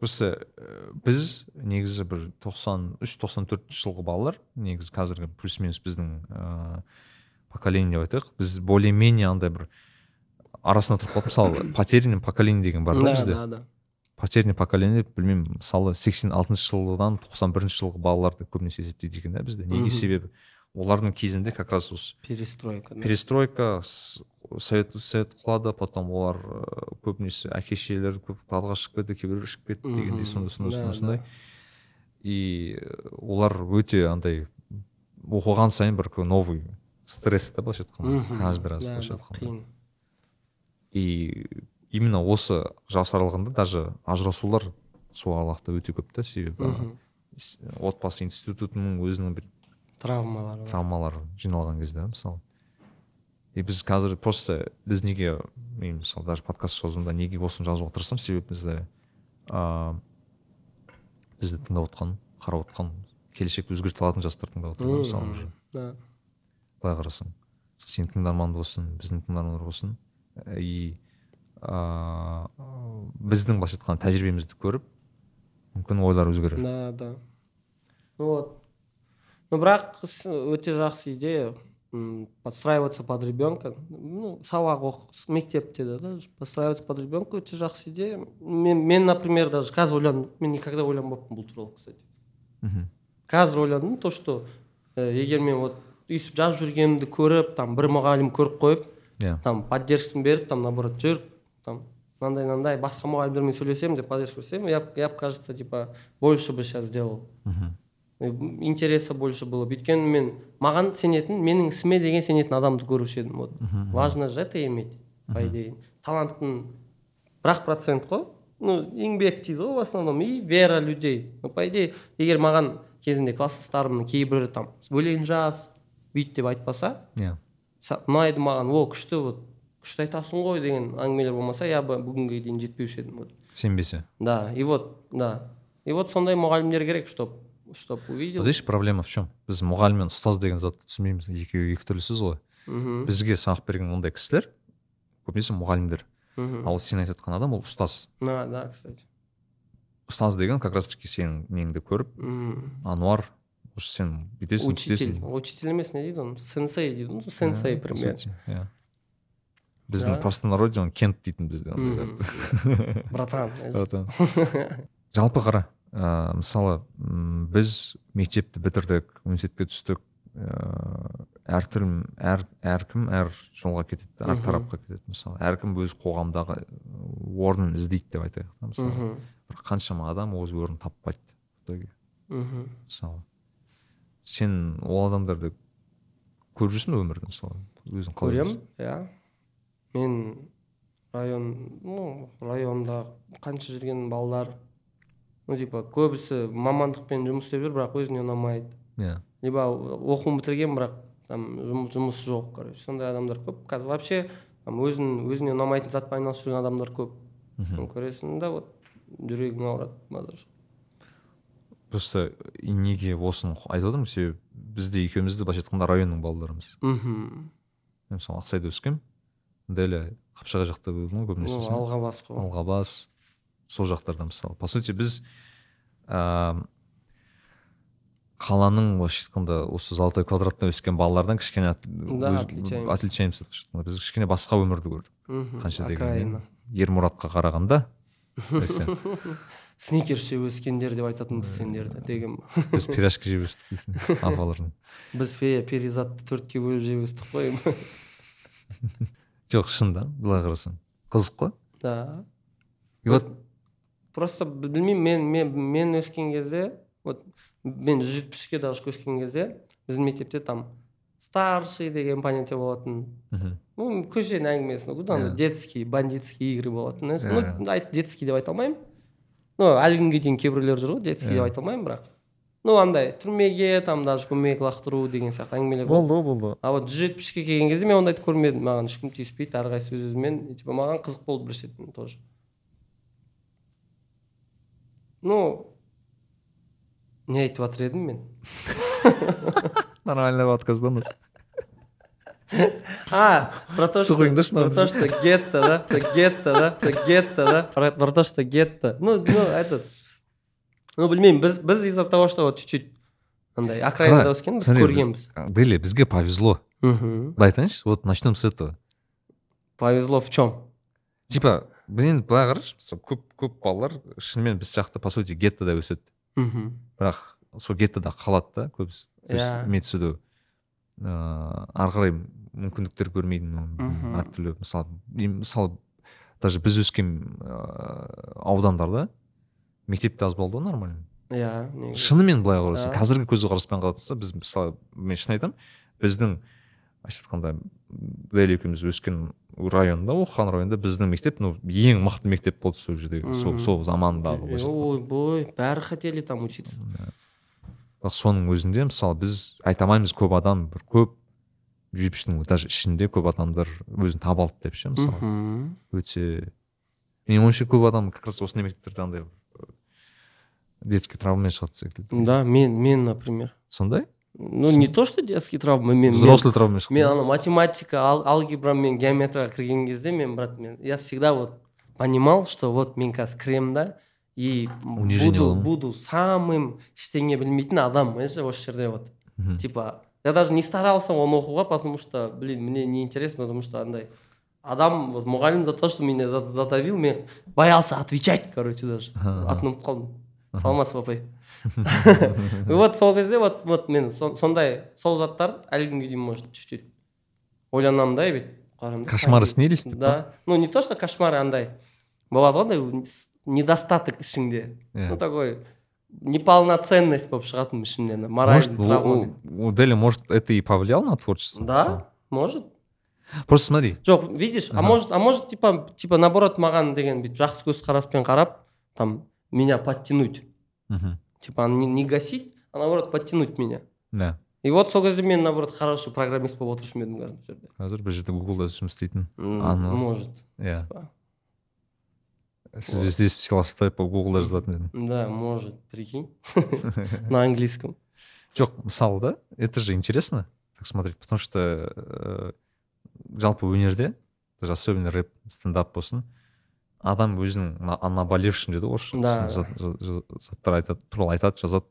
Просто ә, біз негізі бір тоқсан үш тоқсан төртінші жылғы балалар негізі қазіргі плюс минус біздің ыыы поколение деп айтайық. Біз более менее андай бір арасында тұрып қалдық. Мысалы потерянный поколение деген бар да бізде. да да. Потерянный поколение білмеймін. Мысалы сексен алтыншы жылдан тоқсан бірінші жылғы балаларды көбінесе есептейді екен да бізде. Неге себебі? Олардың кезінде как раз осы перестройка перестройка совет совет құлады потом олар ыыы, көбінесе әке шешелері көп талға шығып кетті кейбіреулер ішіп кетті дегендей сондай сондай Да, сондай да. сондай. И э, олар өте андай оқыған сайын бір новый стресс да былайша айтқанда каждый раз былайша да, айтқанда қиын. И именно осы жас аралығында даже ажырасулар сол аралықта өте көп та себебі отбасы институтының өзінің бір травмалар бар. травмалары жиналған кезде мысалы. И біз қазір просто біз неге мен мысалы даже подкаст жазуымда неге осыны жазуға тырысамын? Себебі бізде ыыы бізді тыңдап отқан қарап отқан келешекті өзгерте алатын жастар тыңдап отыр мысалы уже. да. Былай қарасаң сенің тыңдарман болсын біздің тыңдармандар болсын и ыыы біздің былайша айтқанда тәжірибемізді көріп мүмкін ойлары өзгерер. Да да. Вот. Ну бірақ өте жақсы идея. Подстраиваться под ребенка ну сабақ оқы мектепте де да подстраиваться под ребенка өте жақсы идея. Мен, мен например даже қазір ойландым мен никогда ойланбаппын бұл туралы кстати. Мхм қазір ойландым то что э, егер мен вот өйстіп жазып жүргенімді көріп там бір мұғалім көріп қойып иә. там поддержкасын беріп там наоборот жүр там мынандай мынандай басқа мұғалімдермен сөйлесемін деп поддержка берсем я, я кажется типа больше бы сейчас сделал. Мхм интереса больше было. Бы өйткені мен маған сенетін менің ісіме деген сенетін адамды көруші едім. Вот. Важно же это иметь по идее. Таланттың бір ақ процент қой. Ну еңбек дейді ғой в основном. И вера людей. Ну по идее егер маған кезінде класстастарымның кейбірі там өлең жаз бүйт деп айтпаса иә. Са- ұнайды маған. О күшті вот күшті айтасың ғой деген әңгімелер болмаса я бы бүгінге дейін жетпеуші едім вот. Сенбесе. Да и вот да. И вот сондай мұғалімдер керек чтоб чтоб увидел. Видишь проблема в чем? Біз мұғалім мен ұстаз деген затты түсінбейміз екеуі екі түрлі сөз ғой. Мхм бізге сабақ берген ондай кісілер көбінесе мұғалімдер. Мхм ал сен айтып жатқан адам ол ұстаз. Да да кстати. Ұстаз деген как раз таки сенің неңді көріп мхм. ануар уже сен бүйтесің учитель учитель емес не дейді оны? Сенсей дейді ғой сенсей примерно иә. Біздің простонародье оны кент дейтін бізде Мгм. братан Братан. жалпы қара. Ыыы мысалы біз мектепті бітірдік университетке түстік. Ыыы әртүрлі әр әркім әр жолға кетеді әр тарапқа кетеді. Мысалы әркім өз қоғамдағы орнын іздейді деп айтайық та мысалы. Бірақ қаншама адам өз орнын таппайды в итоге. Мхм мысалы сен ол адамдарды көріп жүрсің бе өмірде мысалы? Өзің қалай көремін иә. Мен район ну районда қанша жүрген балалар ну типа көбісі мамандықпен жұмыс істеп жүр бірақ өзіне ұнамайды. Иә. Либо оқуын бітірген бірақ там жұмыс, жоқ короче сондай адамдар көп. Қазір вообще там өзін өзіне ұнамайтын затпен айналысып жүрген адамдар көп. Мхм. көресің да вот жүрегің ауырады базар. Просто неге осыны айтып отырмын себебі бізде екеуміз де былайша айтқанда районның балаларымыз. Мхм. Мен мысалы ақсайда өскенмін. Дәл қапшағай жақта болдым ғой көбінесе ну сен. алға бас қой. Алғабас. Сол жақтарда мысалы. По сути біз ыыы қаланың былайша айтқанда осы золотой квадратта өскен балалардан кішкене отличаемся. отличаемся былайша айтқанда. біз кішкене басқа өмірді көрдік. Қанша дегенмен ермұратқа қарағанда десең, сникерс жеп өскендер деп айтатынбыз сендерді деген біз пирожки жеп өстік дейсің апалардан біз перизатты төртке бөліп жеп өстік қой. Жоқ шын да былай қарасаң. Қызық қой. Да. И вот просто білмеймін мен мен мен өскен кезде вот мен жүз жетпіске даже өскен кезде біздің мектепте там старший деген понятие болатын мхм. ну көшенің әңгімесі ну андай Иә. детский бандитский игры болатын. Иә, ну айт детский деп айта алмаймын ну әлі күнге дейін кейбіреулер жүр ғой детский деп Иә. айта алмаймын бірақ ну андай түрмеге там даже көмек лақтыру деген сияқты әңгімелер болды болды болды а вот жүз жетпіске келген кезде мен ондайды көрмедім маған ешкім тиіспейді әрқайсысы өз өзімен типа маған қызық болды бір шеттен тоже ну не айтып жатыр едім мен. Нормальный подкаст да у нас А, про то, что, про то, что гетто, да, про гетто, да, про гетто, да, про, то, что гетто. Ну, ну, этот, ну, білмеймін, біз, біз из-за того, что вот чуть-чуть андай окраинада өскенбіз көргенбіз біз- дели бізге повезло. Мхм былай айтайыншы вот начнем с этого. Повезло в чем типа блин былай қарашы мысалы көп көп балалар шынымен біз сияқты по сути геттода өседі. Мхм. Бірақ сол геттода қалады да көбісі то есть Иә. имеется в виду ыыы ары қарай мүмкіндіктер көрмейді Мгм. әртүрлі. Мысалы мысалы даже біз өскен ыыы аудандарда мектеп те аз болды ғой нормально. Иә негізі. Шынымен былай қарасаң қазіргі көзқараспен қарап тұрса біз мысалы мен шын айтамын біздің былайша айтқанда дәл екеуміз өскен районда оқыған районда біздің мектеп ну ең мықты мектеп болды сол жерде сол сол замандағы былайша айтқанда. ойбой бәрі хотели там учиться. Бірақ соның өзінде мысалы біз айта алмаймыз көп адам бір көп жүз даже ішінде көп адамдар өзін таба алды деп ше мысалы. Өте менің ойымша көп адам как раз осындай мектептерде андай э, детский травмамен шығады секілді. Да мен мен например. Сондай? Ну не то что детский травма мен взрослый шықты мен ана математика ал, алгебра мен геометрияға кірген кезде мен брат мен я всегда вот понимал что вот мен қазір кіремін да и буду буду самым ештеңе білмейтін адам понимаешь осы жерде вот типа я даже не старался оны оқуға потому что блин мне не интересно потому что андай адам вот мұғалім за то что меня за- задавил мен боялся отвечать короче даже. Ага. атын ұмытып қалдым саламатсыз ба апай вот сол кезде вот вот мен со- сондай сол заттар әлі күнге дейін может чуть чуть ойланамын да бүйтіп Кошмары снились, да. ну не то что кошмары андай болады ғой андай недостаток ішіңде. Иә. ну такой неполноценность болып шығатын ішімнен моральный у Дели может это и повлияло на творчество? Да может. Просто смотри. Жоқ видишь а может а может типа типа наоборот маған деген бүйтіп жақсы көзқараспен қарап там меня подтянуть. Мхм типа не, не гасить а наоборот подтянуть меня. Да. И вот сол кезде мен наоборот хороший программист болып отырушы ма едім қазір бұл жерде қазір бұл жерде гуглда жұмыс істейтін может. иә сіз здесь сыйластықта по гуглда жазатын едім да может прикинь. На английском. Жоқ мысалы да? Это же интересно так смотреть потому что э, жалпы өнерде даже особенно рэп стендап болсын адам өзінің на- о наболевшем дейді ғой орысша Да. Заттар айтады туралы айтады жазады.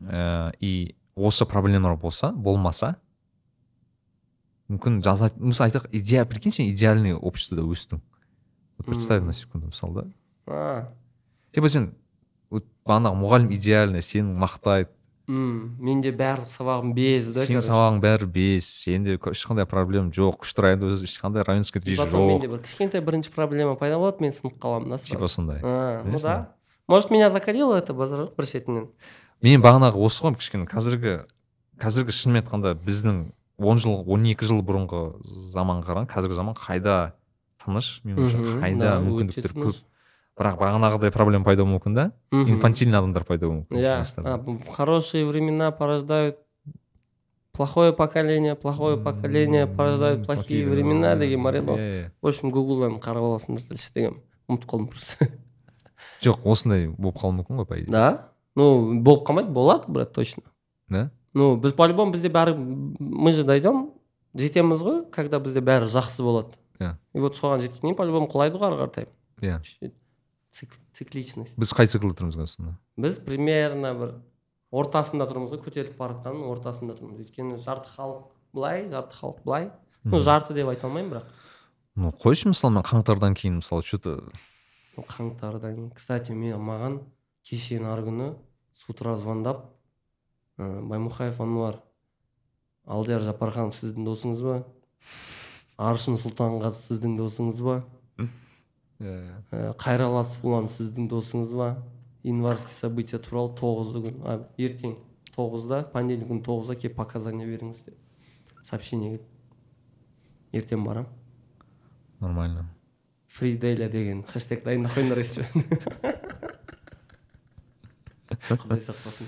Э, и осы проблемалар болса болмаса мүмкін жаза мысалы айтайық идея прикинь сен идеальный обществода өстің. Вот представь на секунду мысалы да типа сен вот бағанағы мұғалім идеальный сені мақтайды м менде барлық сабағым без да сенің сабағың бәрі бес сенде ешқандай проблема жоқ күшті районда өзі ешқандай районский движ потом менде жоқ бір кішкентай бірінші проблема пайда болады мен сынып қаламын да типа сондай. Ну да. может меня закалило это базар жоқ бір шетінен мен бағанағы осы ғой кішкене. Қазіргі қазіргі шынымен айтқанда біздің он жыл он екі жыл бұрынғы заманға қарағанда қазіргі заман қайда тыныш менің ойымша қайда да, мүмкіндіктер көп. Бірақ бағанағыдай проблема пайда болуы мүмкін да? Инфантильный адамдар пайда болуы мүмкін иә хорошие времена порождают плохое поколение плохое поколение порождает М, плохие времена деген бар еді ғой. В общем гуглдан қарап аласыңдар дальше деген. Ұмытып қалдым просто. Жоқ осындай болып қалуы мүмкін ғой по идее. Да? Ну болып қалмайды болады брат точно. Да? Ну біз по любому бізде бәрі мы же дойдем жетеміз ғой когда бізде бәрі жақсы болады. Иә. и вот соған жеткеннен кейін по любому құлайды ғой ары қаратай. Иә. Чуть-чуть цик- цикличность. Біз қай циклда тұрмыз қазір сонда? Біз примерно бір ортасында тұрмыз ғой көтеріліп бара жатқанның ортасында тұрмыз. Өйткені жарты халық былай жарты халық былай. Ну жарты деп айта алмаймын бірақ. Ну қойшы мысалы мен қаңтардан кейін мысалы че то қаңтардан кейін. Кстати мен маған кеше нарғы күні с утра звондап ә, баймұхаев ануар алдияр жапарханов сіздің досыңыз ба? Аршын сұлтанғазы сіздің досыңыз ба? Ә, қайрал асфұлан сіздің досыңыз ба? Январский события туралы тоғызы күні а, ертең тоғызда понедельник күні тоғызда келіп показания беріңіз деп сообщение келді ертең барамын нормально. Фриделя деген хэштег дайындап қойыңдар құдай сақтасын.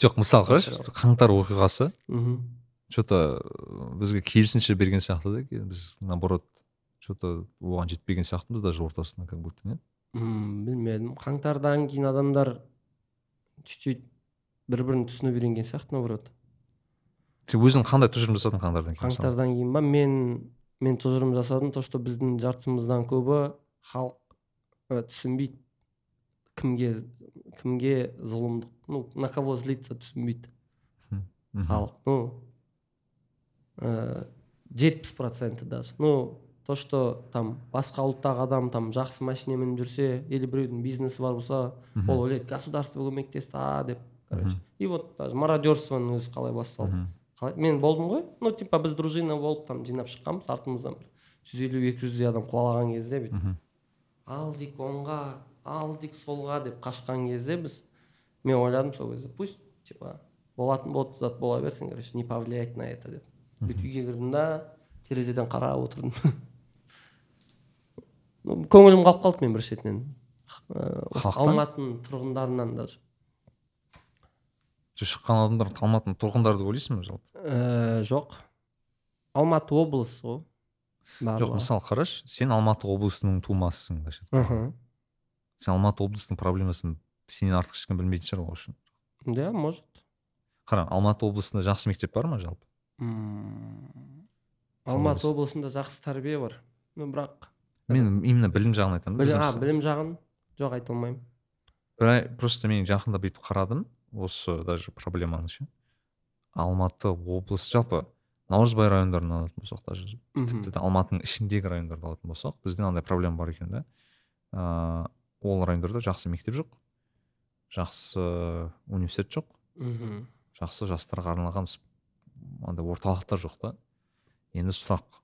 Жоқ мысалға қаңтар оқиғасы. Мхм. Че то бізге керісінше берген сияқты да біз наоборот че то оған жетпеген сияқтымыз даже ортасында как будто нет? М, білмедім. Қаңтардан кейін адамдар чуть чуть бір бірін түсіне үйренген сияқты наоборот. Сен өзің қандай тұжырым жасадың қаңтардан кейін? Қаңтардан кейін ба? Мен мен тұжырым жасадым то что біздің жартысымыздан көбі халық ә, түсінбейді. Кімге кімге зұлымдық ну на кого злиться түсінбейді. Халық ну э, жетпіс проценті даже. Ну то что там басқа ұлттағы адам там жақсы машина мініп жүрсе или біреудің бизнесі бар болса ол ойлайды государство көмектесті а деп короче. И вот даже мародерствоның өзі қалай басталды. Қалай? Мен болдым ғой. Ну типа біз дружина болып там жинап шыққанбыз артымыздан бір. Жүз елу екі жүздей адам қуалаған кезде бүйтіп. Мгм. ал дейік оңға ал дейік солға деп қашқан кезде біз мен ойладым сол кезде пусть типа болатын болады зат бола берсін короче не повлиять на это деп. Бүйтіп үйге кірдім да терезеден қарап отырдым. көңілім қалып қалды мен бір шетінен. Халықтан? алматының тұрғындарынан даже Сен шыққан адамдар алматының тұрғындары деп ойлайсың ба жалпы? Э, жоқ. Алматы облысы ғой жоқ мысалы қарашы сен алматы облысының тумасысың былайша айтқанда. мхм. Сен алматы облысының проблемасын сенен артық ешкім білмейтін шығар ол үшін. Да может. Қара алматы облысында жақсы мектеп бар ма жалпы? Алматы облыс? облысында жақсы тәрбие бар. Ну бірақ мен именно білім жағын айтамын да. білім, а, білім жағын жоқ айта алмаймын. Просто мен жақында бүйтіп қарадым осы даже проблеманы ше. Алматы облысы жалпы наурызбай райондарын алатын болсақ даже тіпті де алматының ішіндегі райондарды алатын болсақ бізде андай проблема бар екен да. Ыыы ол райондарда жақсы мектеп жоқ жақсы университет жоқ мхм. жақсы жастарға арналған андай орталықтар жоқ та. Енді сұрақ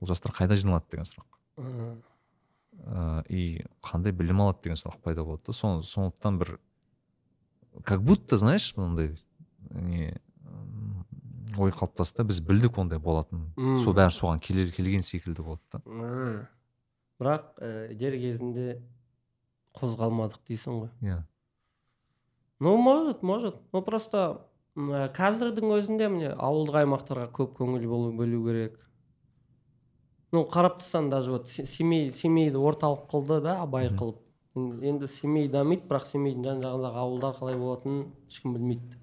бұл жастар қайда жиналады деген сұрақ. Ыыы и қандай білім алады деген сұрақ пайда болады да Со- сондықтан бір как будто знаешь мынандай не ой қалыптасты да біз білдік ондай болатынын. М. сол бәрі соған келе- келген секілді болды да. Бірақ ә, дер кезінде қозғалмадық дейсің ғой. Иә. Ну может может. Ну просто ә, қазірдің өзінде міне ауылдық аймақтарға көп көңіл бөлу керек. Ну қарап тұрсаң даже вот Се- семей семейді орталық қылды да абай қылып. Ен- енді семей дамиды бірақ семейдің жан жағындағы ауылдар қалай болатынын ешкім білмейді.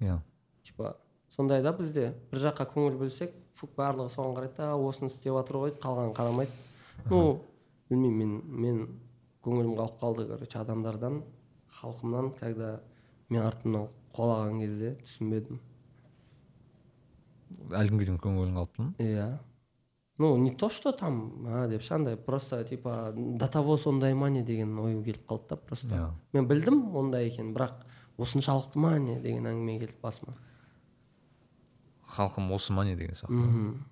Иә. Типа сондай да бізде. Бір жаққа көңіл бөлсек барлығы соған қарайды да осыны істеп жатыр ғой қалғанын қарамайды. Ну білмеймін мен мен көңілім қалып қалды короче адамдардан халқымнан когда мен артымнан қуалаған кезде түсінбедім. Әлі күнге дейін көңілің қалыпты ма? Иә. Ну не то что там а деп ше андай просто типа до того сондай ма не деген ой келіп қалды да просто. Иә. мен білдім ондай екенін бірақ осыншалықты ма не деген әңгіме келді басыма. Халқым осы ма не деген сияқты. Мгм.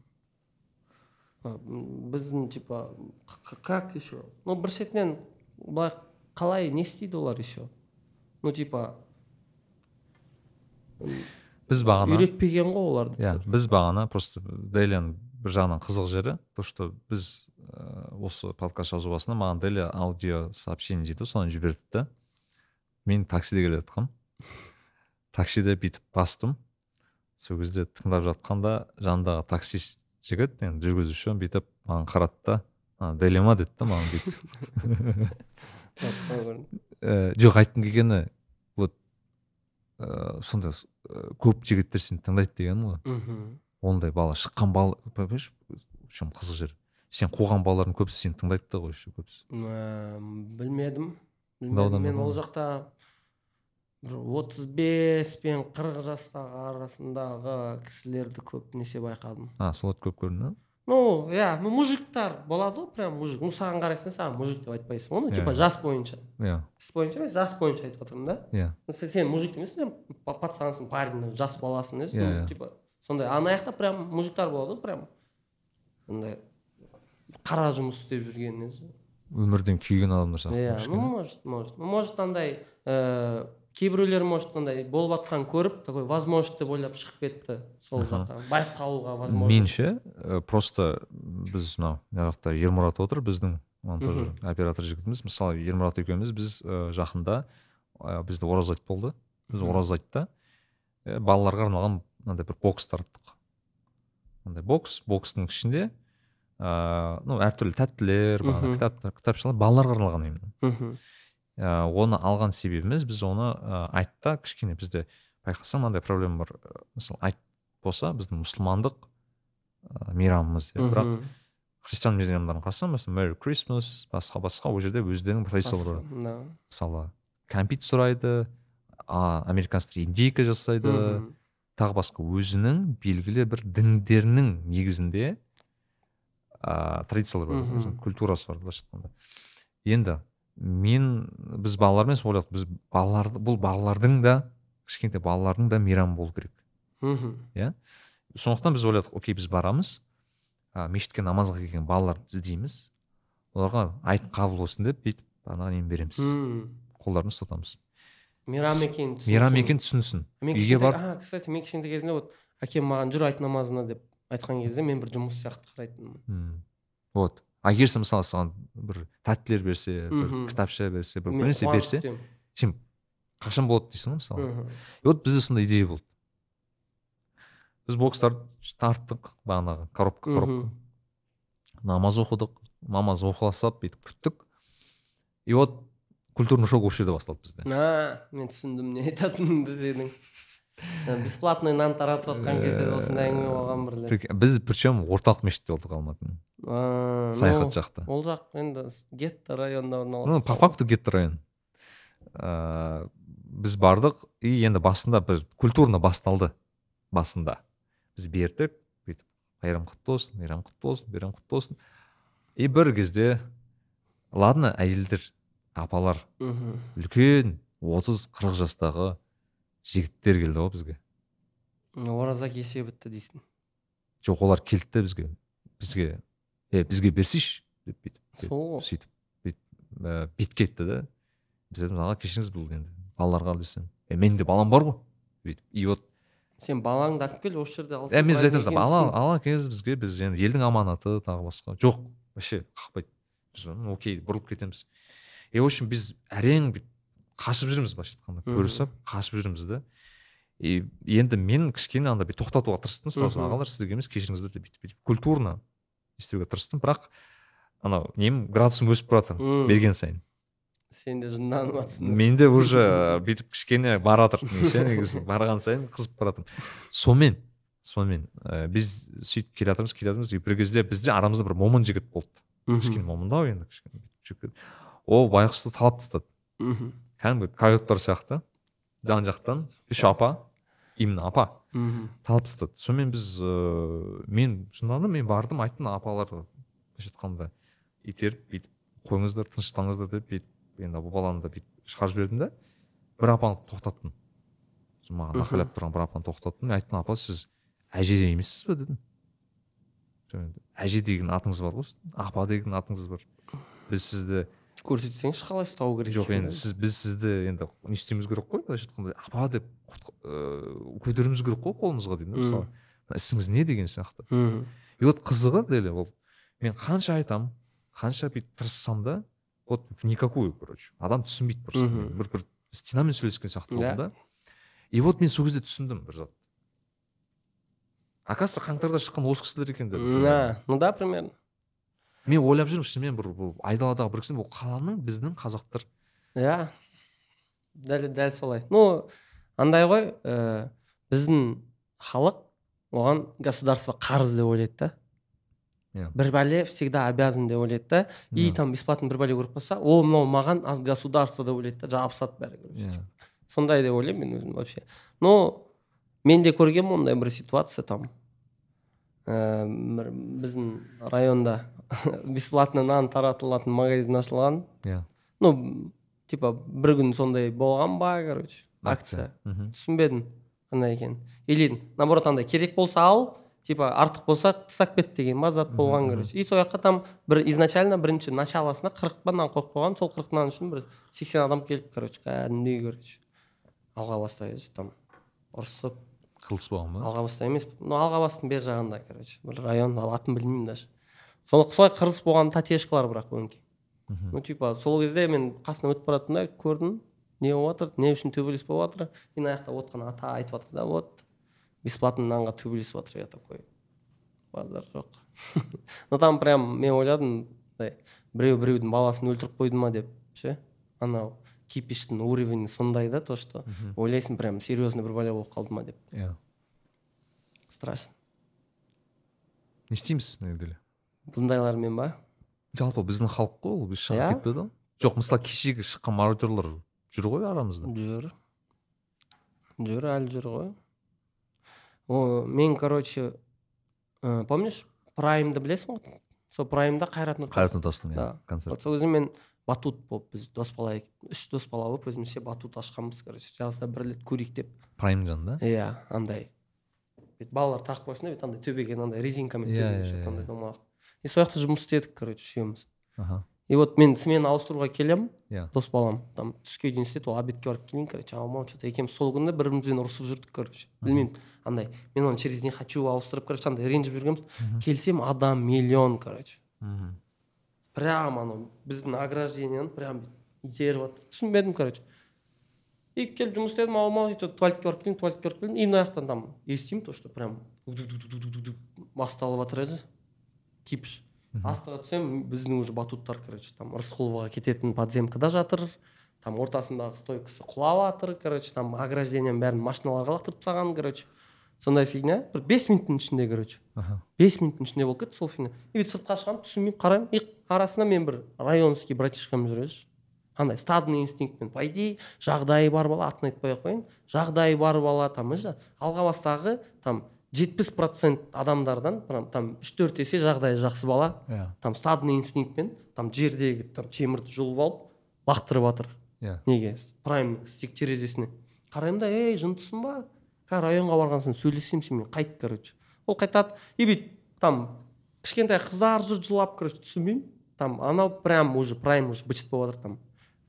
А, м, біздің типа как еще ну бір шетінен былай қалай не істейді олар еще ну типа біз бағана үйретпеген ғой оларды. Иә біз бағана просто делияның бір жағынан қызық жері то что біз ә, осы подкаст жазу басында маған деля аудио сообщение дейді ғой соны жіберді да мен таксиде келе жатқанмын таксиде бүйтіп бастым. Сол кезде тыңдап жатқанда жанымдағы таксист жігіт енді жүргізуші бүйтіп маған қарады да «А, деля ма? деді да маған бүйтіп. Ә, жоқ айтқым келгені вот ыыы сондай ы, көп жігіттер сені тыңдайды дегенім ғой. Мхм. Ондай бала шыққан бала понимаешь в чем қызық жері сен қуған балалардың көбісі сені тыңдайды да ғой еще көбісі. Ә, білмедім білмедім. Мен ол жақта бір отыз бес пен қырық жастағы арасындағы кісілерді көбінесе байқадым. А соларды көп көрдің ба ну иә ну мужиктар болады ғой прям мужик. Ну саған қарайсың саған мужик деп айтпайсың ғой ну типа иә. жас бойынша. Иә. Іс бойынша емес жас бойынша айтып жатырмын да. Иә. Сен, мужик емессің сен па- пацансың парень жас баласың Иә, ну, иә. типа сондай ана жақта прям мужиктар болады ғой прям. Андай қара жұмыс істеп жүрген несі. Өмірден күйген адамдар сияқты иә ну может может. Может андай ыыы кейбіреулер может андай болып жатқанын көріп такой возможность деп ойлап шығып кетті сол жаққа байып қалуға возможность. Меніңше ә, просто біз мынау мына жақта ермұрат отыр біздің монтажер оператор жігітіміз. Мысалы ермұрат екеуміз біз ә, жақында ә, бізде ораза айт болды. Біз ораза айтта ә, балаларға арналған мынандай бір бокс тараттық мындай бокс бокстың ішінде ыыы ну әртүрлі тәттілер бағана Мхм. кітап кітапшалар балаларға арналған именно мхм. Ә, оны алған себебіміз біз оны ә, айтта кішкене бізде байқасаң мынандай проблема бар. Мысалы айт болса біздің мұсылмандық ә, мейрамымыз иә бірақ христиан мейрамдарын қарасаң мысалы мэри крисмас басқа басқа ол жерде өздерінің традициялары бар мысалы кәмпит сұрайды а американецтер индейка жасайды. Тағы басқа өзінің белгілі бір діндерінің негізінде ә, традициялар бар өзінің культурасы бар былайша айтқанда. Енді мен біз балалармен сол ойладық біз балаларды бұл балалардың да кішкентай балалардың да мейрамы болу керек. Мгм. сондықтан біз ойладық окей біз барамыз ә, мешітке намазға келген балаларды іздейміз оларға айт қабыл болсын деп бүйтіп ана нені береміз. Қолдарын ұстатамыз. Мейрам екенін түсінсін. мейрам екенін түсінсін үйге барып а кстати мен кішкентай кезімде вот әкем маған жүр айт намазына деп айтқан кезде мен бір жұмыс сияқты қарайтынмын. Вот. А егер сен мысалы саған бір тәттілер берсе бір кітапша берсе бір қуанып берсе сен қашан болады дейсің ғой мысалы? И вот бізде сондай идея болды. Біз бокстарды тарттық бағанағы коробка коробка. Намаз оқыдық намаз оқыласап бүйтіп күттік. И вот культурный шок осы жерде басталды бізде а мен түсіндім не айтатыныңды сенің Ә, бесплатный нан таратып жатқан кезде де осындай әңгіме болған бірле Прик- біз причем орталық мешітте болдық алматының саяхат жақта ол жақ енді гетто районында ну орналасқан по факту гетто район. Ыыы біз бардық и енді басында бір культурно басталды. Басында. Біз бердік бүйтіп мейрам құтты болсын мейрам құтты болсын мейрам құтты болсын и бір кезде ладно әйелдер апалар. Мгм. үлкен отыз қырық жастағы жігіттер келді ғой бізге. Ораза кеше бітті дейсің. Жоқ олар келді де бізге. Бізге е бізге берсейші деп бүйтіп сол ғой. сөйтіп бүйтіп бетке айтты да біз айтамыз аға кешіріңіз бұл енді балаларға десем е менің де балам бар ғой бүйтіп и вот. Сен балаңды алып кел осы жерде алсын е біз айтамыз ала ала келіңіз бізге біз енді елдің аманаты тағы басқа. Жоқ вообще қақпайды. Біз «М, окей бұрылып кетеміз. И в общем біз әрең бүйтіп қашып жүрміз былайша айтқанда көрісіп қашып жүрміз да и енді мен кішкене андай тоқтатуға тырыстым сразу ағалар сіздерге емес кешіріңіздер деп бүйтіп бүйтіп культурно істеуге тырыстым. Бірақ анау нем градусым өсіп бара жатыр берген сайын. Сен де жынданып жатрсың менде уже бүйтіп кішкене бара жатыр негізі. Барған сайын қызып бара жатырмын сонымен сонымен ә, біз сөйтіп келе жатырмыз келе жатырмыз. И бір кезде бізде арамызда бір момын жігіт болды. Кішкене момындау енді кішкене. Ол байғұсты талап тастады. Мхм. Кәдімгі койоттар сияқты. Жан жақтан үш апа именно апа. Мхм. Талап тастады. Сонымен біз ыыы мен шынында мен бардым айттым апаларға. Былайша айтқанда итеріп бүйтіп қойыңыздар тынышталыңыздар деп бүйтіп енді баланы да бүйтіп шығарып жібердім да бір апаны тоқтаттым. Маған ақылдап тұрған бір апаны тоқтаттым. Мен айттым апа сіз әже емессіз ба дедім. Әже деген атыңыз бар ғой. Апа деген атыңыз бар. Біз сізді көрсетсеңізші қалай ұстау керек жоқ енді сіз біз сізді енді не істеуіміз керек қой? былайша айтқанда апа деп ыыы көтеруіміз керек қой қолымызға деймін да мысалы. «Мына ісіңіз не деген сияқты. Мхм. И вот қызығы дәле ол мен қанша айтам қанша бүйтіп тырыссам да вот в никакую короче адам түсінбейді просто. Бір бір стенамен сөйлескен сияқты болдым да. и вот мен сол кезде түсіндім бір зат. Оказывается қаңтарда шыққан осы кісілер екен деп на ну да примерно. Мен ойлап жүрмін шынымен бір бұл айдаладағы бір кісі бұл қаланың біздің қазақтар. Иә. Дәл дәл солай. Ну андай ғой ә, біздің халық оған государство қарыз деп ойлайды да. Иә. бір бәле всегда обязан деп ойлайды да. И Иә. там бесплатно бір бәле көріп қалса о мынау маған от государства деп ойлайды да жабысады бәрі короче иә. Сондай деп ойлаймын мен өзім вообще. Но мен де көргенмін ондай бір ситуация там. Ә, бір біздің районда бесплатно нан таратылатын магазин ашылған. Иә. Ну типа бір күн сондай болған ба короче акция. түсінбедім қандай екенін. Или наоборот андай керек болса ал типа артық болса тастап кет деген ба зат болған короче. И сол жаққа там бір изначально бірінші началосында қырық па нан қойып қойған сол қырық нан үшін бір сексен адам келіп короче кәдімгідей короче алға баста короче там ұрысып. Қылыс болған ба? Алғабаста емес. Ну алғабастың бер жағында короче. Бір район атын білмеймін даже. Солай қырыс болған татешкалар бірақ өңкей ну типа сол кезде мен қасынан өтіп бара жатырмын да көрдім. Не болып жатыр не үшін төбелес болып жатыр. И мына жақта отқан ата айтып жатыр да вот. Бесплатно нанға төбелесіп жатыр я такой. Базар жоқ. Ну там прям мен ойладым біреу біреудің баласын өлтіріп қойды ма деп ше? Анау кипиштің уровені сондай да то что ойлайсың прям серьезный бір бәле болып қалды ма деп. Иә. Страшно. Не істейміз жерде бұндайлармен ба? Жалпы біздің халық қой ол біз шығып Иә. кетпеді ғой. Жоқ мысалы кешегі шыққан мародерлар жүр ғой арамызда. Жүр. Жүр әлі жүр ғой. О мен короче ә, помнишь праймды білесің ғой? Сол праймда қайрат нұртас. Қайрат нұртастың Да. иә концерт. Вот сол кезде мен батут болып біз дос бала үш дос бала болып өзімізше батут ашқанбыз короче жазда бір рет көрейік деп. Прайм жанында иә андай. Бүйтіп балалар тағып қойсын деп андай төбеге андай резинкамен иә, шығады, иә, андай домалақ и сол жақта жұмыс істедік короче үшеуміз аха и вот мен смена ауыстыруға келемін иә. дос балам там түске дейін істеді ол обедке барып келейін короче аумау что то екеуміз сол күні бір бірімізбен ұрысып жүрдік короче. Білмеймін андай мен оны через не хочу ауыстырып короче андай ренжіп жүргенбіз. Келсем адам миллион короче. Мхм прям анау біздің ограждениені прям итеріп жатыр түсінбедім короче. И келіп жұмыс істедім аумау туалетке барып келейін туалетке барып келейін. И мына жақтан там естимін то что прям басталып жатыр еді кипиш астыға түсемін біздің уже батуттар короче там рысқұловаға кететін подземкада жатыр там ортасындағы стойкасы құлап жатыр короче там ограждениенің бәрін машиналарға лақтырып тастаған короче. Сондай фигня. Бір бес минуттың ішінде короче. Бес минуттың ішінде болып кетті сол фигня. И бүйтіп сыртқа шығамын түсінбеймін қараймын. И арасында мен бір районский братишкам жүреді андай стадный инстинктпен. По идее жағдайы бар бала атын айтпай ақ қояйын. Жағдайы бар бала там уже алғабастағы там жетпіс процент адамдардан прям там үш төрт есе жағдайы жақсы бала. Иә. Там стадный инстинктпен там жердегі там темірді жұлып алып лақтырып жатыр иә. Неге? Прайм стик терезесіне. Қараймын да ей жындысың ба? Қазір районға барған соң сөйлесемін сенімен қайт короче. Ол қайтады. И бүйтіп там кішкентай қыздар жүр жылап короче түсінбеймін. Там анау прям уже прайм уже бычыт болып жатыр там.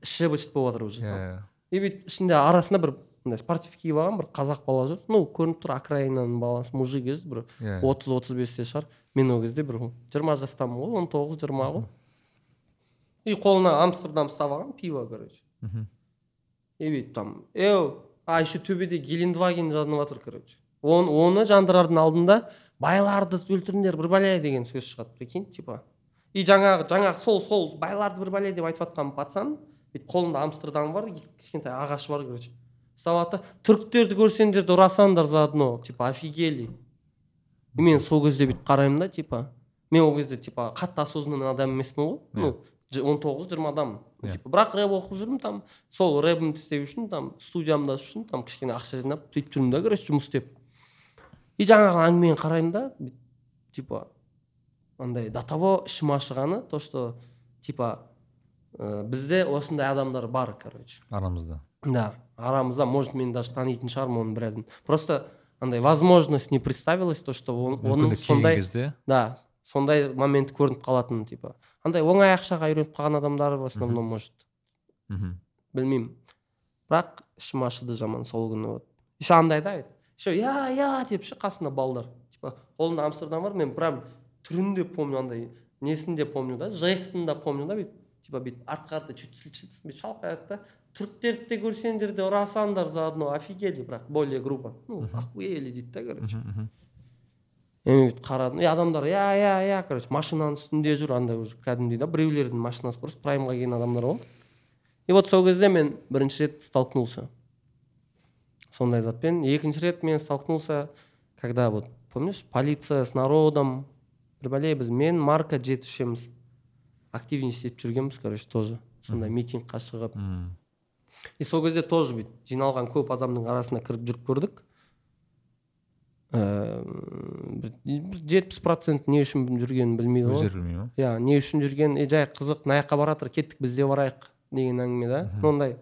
Іші бычыт болып жатыр уже там. иә. И бүйтіп ішінде арасында бір мындай спортив киіп алған бір қазақ бала жүр. Ну көрініп тұр окраинаның баласы мужик еді бір Иә. отыз отыз бесте шығар. Мен ол кезде бір жиырма жастамын ғой он тоғыз жиырма ғой. И қолына амстердам ұстап алған пиво короче. И бүйтіп там еу а еще төбеде гелендваген жанып жатыр короче он, оны жандырардың алдында байларды өлтіріңдер бір бәле деген сөз шығады прикинь типа. И жаңағы жаңағы сол сол байларды бір бәле деп айтып жатқан пацан бүйтіп қолында амстердам бар кішкентай ағашы бар короче. Да түріктерді көрсеңдер де ұрасаңдар заодно типа офигели. И мен сол кезде бүйтіп қараймын да типа мен ол кезде типа қатты осознанный адам емеспін ғой. Ну ж- он тоғыз жиырмадамын Иә. типа бірақ рэп оқып жүрмін там сол рэпімді істеу үшін там студиямда үшін там кішкене ақша жинап сөйтіп жүрмін да короче жұмыс істеп. И жаңағы әңгімені қараймын да типа андай до того ішім ашығаны то что типа ә, бізде осындай адамдар бар короче. Арамызда. Да. Арамызда может мен даже танитын шығармын оның біразын просто андай возможность не представилась то что он- оның сондай кезде? Да сондай момент көрініп қалатын типа. Андай оңай ақшаға үйреніп қалған адамдар в основном может мхм білмеймін. Бірақ ішім ашыды жаман сол күні вот. Еще андай да еще я я деп ше қасында балдар. Типа қолында амстердам бар мен прям түрін де помню андай несін де помню да жестін де помню да бүйтіп типа бүйтіп артқа қарата чуть чуть бүйтіп шалқаяды да түріктерді де көрсеңдер де ұрасаңдар заодно офигели бірақ более грубо ну охуели дейді да короче мен бүйтіп қарадым и адамдар я я я короче машинаның үстінде жүр андай уже кәдімгідей да біреулердің машинасы просто праймға келген адамдар ғой и вот сол кезде мен бірінші рет столкнулся сондай затпен екінші рет мен столкнулся когда вот помнишь полиция с народом бір бәле біз мен марка жеті үшеуміз активничать етіп жүргенбіз короче тоже сондай митингқа шығып и сол кезде тоже бүйтіп жиналған көп адамның арасына кіріп жүріп көрдік. Ііі бір жетпіс процент не үшін жүргенін білмейді ғой. өздері білмейді ма иә не үшін жүрген е жай қызық мына жаққа бара жатыр кеттік біз де барайық деген әңгіме да. Ондай